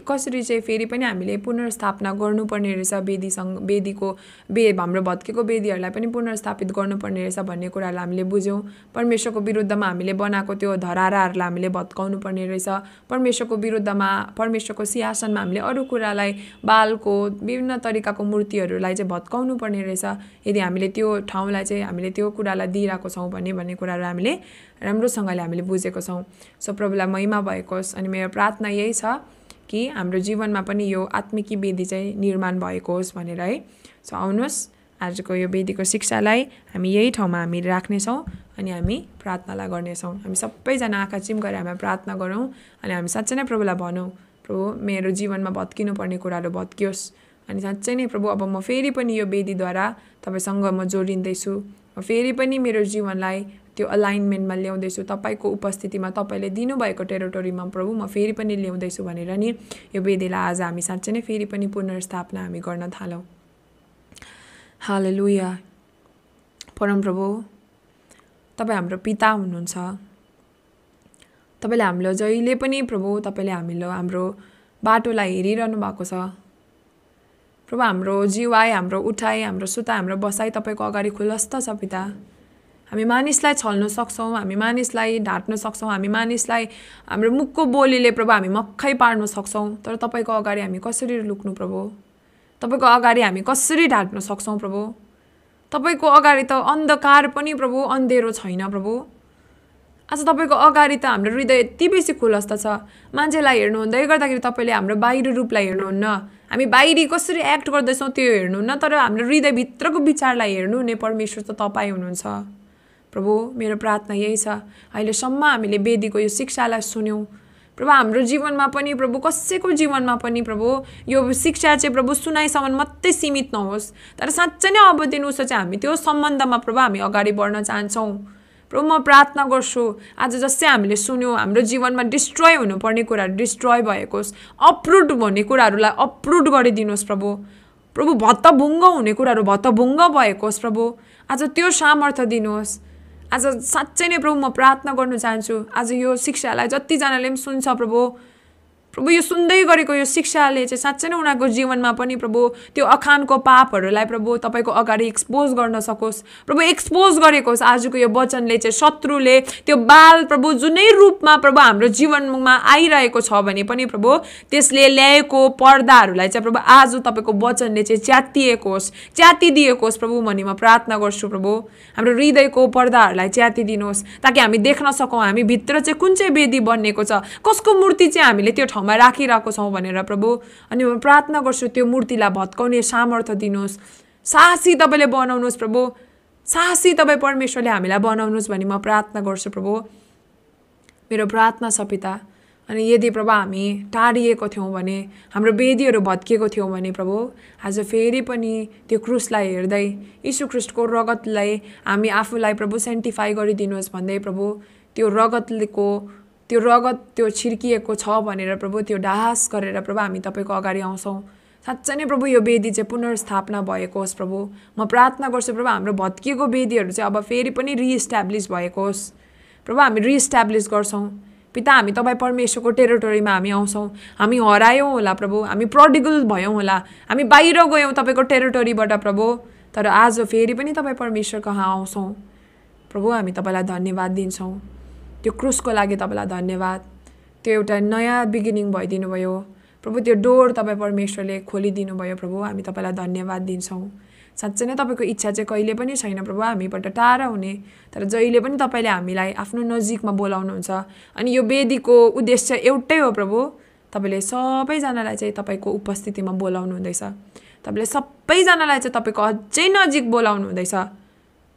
कसरी चाहिँ फेरि पनि हामीले पुनर्स्थापना गर्नुपर्ने रहेछ वेदीसँग वेदीको बे हाम्रो भत्केको वेदीहरूलाई पनि पुनर्स्थापित गर्नुपर्ने रहेछ भन्ने कुरालाई हामीले बुझ्यौँ। परमेश्वरको विरुद्धमा हामीले बनाएको त्यो धराराहरूलाई हामीले भत्काउनु पर्ने रहेछ। परमेश्वरको विरुद्धमा परमेश्वरको सिंहासनमा हामीले अरू कुरालाई बालको विभिन्न तरिकाको मूर्तिहरूलाई चाहिँ भत्काउनु पर्ने रहेछ। यदि हामीले त्यो ठाउँलाई चाहिँ हामीले त्यो कुरालाई दिइरहेको छौँ भने भन्ने कुराहरू हामीले राम्रोसँगले हामीले बुझेको छौँ। सो प्रभुलाई महिमा भएको होस् अनि मेरो प्रार्थना यही छ कि हाम्रो जीवनमा पनि यो आत्मिकी वेदी चाहिँ निर्माण भएको होस् भनेर है। सो आउनुहोस् आजको यो वेदीको शिक्षालाई हामी यही ठाउँमा हामी राख्नेछौँ अनि हामी प्रार्थनालाई गर्नेछौँ। हामी सबैजना आँखा चिम गरेर हामी प्रार्थना गरौँ अनि हामी साँच्चै नै प्रभुलाई भनौँ। प्रभु मेरो जीवनमा भत्किनु पर्ने कुराहरू भत्कियोस् अनि साँच्चै नै प्रभु अब म फेरि पनि यो वेदीद्वारा तपाईँसँग म जोडिँदैछु। फेरि पनि मेरो जीवनलाई त्यो अलाइनमेन्टमा ल्याउँदैछु। तपाईँको उपस्थितिमा तपाईँले दिनुभएको टेरिटोरीमा प्रभु म फेरि पनि ल्याउँदैछु भनेर नि यो वेदीलाई आज हामी साँच्चै नै फेरि पनि पुनर्स्थापना हामी गर्न थालौँ। हाल लुया परमप्रभु तपाईँ हाम्रो पिता हुनुहुन्छ। तपाईँले हामीलाई जहिले पनि प्रभु तपाईँले हामीलाई हाम्रो बाटोलाई हेरिरहनु भएको छ। प्रभु हाम्रो जिवाई हाम्रो उठाइ हाम्रो सुता हाम्रो बसाइ तपाईँको अगाडि खुलस्त छ पिता। हामी मानिसलाई छल्न सक्छौँ हामी मानिसलाई ढाँट्न सक्छौँ हामी मानिसलाई हाम्रो मुखको बोलीले प्रभु हामी मक्खै पार्न सक्छौँ। तर तपाईँको अगाडि हामी कसरी लुक्नु प्रभु? तपाईँको अगाडि हामी कसरी ढाँट्न सक्छौँ प्रभु? तपाईँको अगाडि त अन्धकार पनि प्रभु अन्धेरो छैन प्रभु। आज तपाईँको अगाडि त हाम्रो हृदय यति बेसी खुलस्त छ। मान्छेलाई हेर्नु हुँदै गर्दाखेरि तपाईँले हाम्रो बाहिर रूपलाई हेर्नुहुन्न। हामी बाहिरी कसरी एक्ट गर्दैछौँ त्यो हेर्नुहुन्न तर हाम्रो हृदयभित्रको विचारलाई हेर्नु हुने परमेश्वर त तपाईँ हुनुहुन्छ। प्रभु मेरो प्रार्थना यही छ। अहिलेसम्म हामीले वेदीको यो शिक्षालाई सुन्यौँ। प्रभु हाम्रो जीवनमा पनि प्रभु कसैको जीवनमा पनि प्रभु यो शिक्षा चाहिँ प्रभु सुनाइसम्म मात्रै सीमित नहोस्। तर साँच्चै नै अब दिन उसो चाहिँ हामी त्यो सम्बन्धमा प्रभु हामी अगाडि बढ्न चाहन्छौँ। प्रभु म प्रार्थना गर्छु आज जस्तै हामीले सुन्यौँ हाम्रो जीवनमा डिस्ट्रोय हुनुपर्ने कुराहरू डिस्ट्रोय भएको होस् अप्रुड भन्ने कुराहरूलाई अप्रुड गरिदिनुहोस् प्रभु। प्रभु भत्तभुङ्ग हुने कुराहरू भत्तभुङ्ग भएको होस् प्रभु। आज त्यो सामर्थ्य दिनुहोस्। आज साँच्चै नै प्रभु म प्रार्थना गर्नु चाहन्छु आज यो शिक्षालाई जतिजनाले पनि सुन्छ प्रभु प्रभु यो सुन्दै गरेको यो शिक्षाले चाहिँ साँच्चै नै उनीहरूको जीवनमा पनि प्रभु त्यो अखानको पापहरूलाई प्रभु तपाईँको अगाडि एक्सपोज गर्न सकोस्। प्रभु एक्सपोज गरेको होस् आजको यो वचनले चाहिँ शत्रुले त्यो बाल प्रभु जुनै रूपमा प्रभु हाम्रो जीवनमा आइरहेको छ भने पनि प्रभु त्यसले ल्याएको पर्दाहरूलाई चाहिँ प्रभु आज तपाईँको वचनले चाहिँ च्यातिएको होस् च्यातिदिएको होस् प्रभु भनी म प्रार्थना गर्छु प्रभु। हाम्रो हृदयको पर्दाहरूलाई च्यातिदिनुहोस् ताकि हामी देख्न सकौँ हामी भित्र चाहिँ कुन चाहिँ वेदी बनिएको छ कसको मूर्ति चाहिँ हामीले त्यो ठाउँमा राखिरहेको छौँ भनेर प्रभु। अनि म प्रार्थना गर्छु त्यो मूर्तिलाई भत्काउने सामर्थ्य दिनुहोस्। साहसी तपाईँले बनाउनुहोस् प्रभु। साहसी तपाईँ परमेश्वरले हामीलाई बनाउनुहोस् भनी म प्रार्थना गर्छु प्रभु। मेरो प्रार्थना छ पिता। अनि यदि प्रभु हामी टाढिएको थियौँ भने हाम्रो वेदीहरू भत्किएको थियौँ भने प्रभु आज फेरि पनि त्यो क्रुसलाई हेर्दै यीशु ख्रिस्टको रगतलाई हामी आफूलाई प्रभु सेन्टिफाई गरिदिनुहोस् भन्दै प्रभु त्यो रगतको त्यो रगत त्यो छिर्किएको छ भनेर प्रभु त्यो डाहास गरेर प्रभु हामी तपाईँको अगाडि आउँछौँ। साँच्चै नै प्रभु यो वेदी चाहिँ पुनर्स्थापना भएको होस् प्रभु। म प्रार्थना गर्छु प्रभु हाम्रो भत्किएको वेदीहरू चाहिँ अब फेरि पनि रिइस्ट्याब्लिस भएको होस्। प्रभु हामी रिइस्ट्याब्लिस गर्छौँ। पिता हामी तपाईँ परमेश्वरको टेरिटोरीमा हामी आउँछौँ। हामी हरायौँ होला प्रभु हामी प्रडिगल भयौँ होला। हामी बाहिर गयौँ तपाईँको टेरिटोरीबाट प्रभु। तर आज फेरि पनि तपाईँ परमेश्वर कहाँ आउँछौँ? प्रभु हामी तपाईँलाई धन्यवाद दिन्छौँ। त्यो क्रुसको लागि तपाईँलाई धन्यवाद। त्यो एउटा नयाँ बिगिनिङ भइदिनु भयो प्रभु त्यो डोर तपाईँ परमेश्वरले खोलिदिनु भयो प्रभु हामी तपाईँलाई धन्यवाद दिन्छौँ। साँच्चै नै तपाईँको इच्छा चाहिँ कहिले पनि छैन प्रभु हामीबाट टाढा हुने। तर जहिले पनि तपाईँले हामीलाई आफ्नो नजिकमा बोलाउनुहुन्छ। अनि यो वेदीको उद्देश्य एउटै हो प्रभु तपाईँले सबैजनालाई चाहिँ तपाईँको उपस्थितिमा बोलाउनु हुँदैछ तपाईँले सबैजनालाई चाहिँ तपाईँको अझै नजिक बोलाउनु हुँदैछ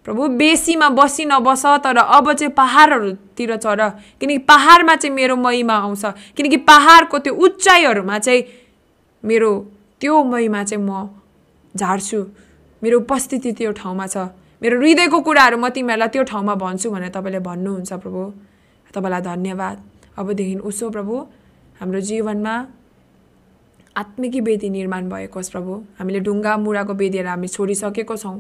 प्रभु बेसीमा बसी नबस तर अब चाहिँ पाहाडहरूतिर चढ। किनकि पाहाडमा चाहिँ मेरो महिमा आउँछ। किनकि पाहाडको त्यो उचाइहरूमा चाहिँ मेरो त्यो महिमा चाहिँ म झार्छु। मेरो उपस्थिति त्यो ठाउँमा छ। मेरो हृदयको कुराहरू म तिमीहरूलाई त्यो ठाउँमा भन्छु भनेर तपाईँले भन्नुहुन्छ प्रभु। तपाईँलाई धन्यवाद। अबदेखि उसो प्रभु हाम्रो जीवनमा आत्मिकी वेदी निर्माण भएको होस् प्रभु। हामीले ढुङ्गा मुढाको वेदीहरू हामी छोडिसकेको छौँ।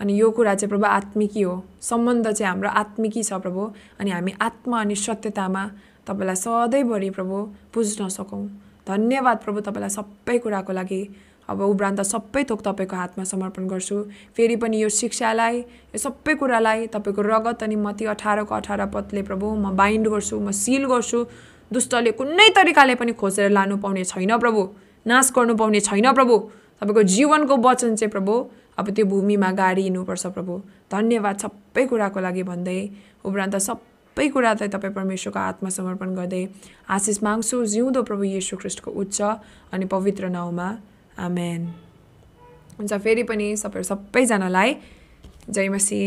अनि यो कुरा चाहिँ प्रभु आत्मिकी हो। सम्बन्ध चाहिँ हाम्रो आत्मिकी छ प्रभु। अनि हामी आत्मा अनि सत्यतामा तपाईँलाई सधैँभरि प्रभु बुझ्न सकौँ। धन्यवाद प्रभु तपाईँलाई सबै कुराको लागि। अब उब्रान्त सबै थोक तपाईँको हातमा समर्पण गर्छु। फेरि पनि यो शिक्षालाई यो सबै कुरालाई तपाईँको रगत अनि मती अठारको अठार पदले प्रभु म बाइन्ड गर्छु म सिल गर्छु। दुष्टले कुनै तरिकाले पनि खोजेर लानु पाउने छैन प्रभु। नाश गर्नु पाउने छैन प्रभु। तपाईँको जीवनको वचन चाहिँ प्रभु अब त्यो भूमिमा गाडिनुपर्छ प्रभु। धन्यवाद सबै कुराको लागि भन्दै उब्रान्त सबै कुरा चाहिँ तपाईँ परमेश्वरको हातमा समर्पण गर्दै आशिष माग्छु। जिउँदो प्रभु येशु ख्रिस्टको उच्च अनि पवित्र नाउँमा। आमेन। हुन्छ फेरि पनि सबै सबैजनालाई जय मसी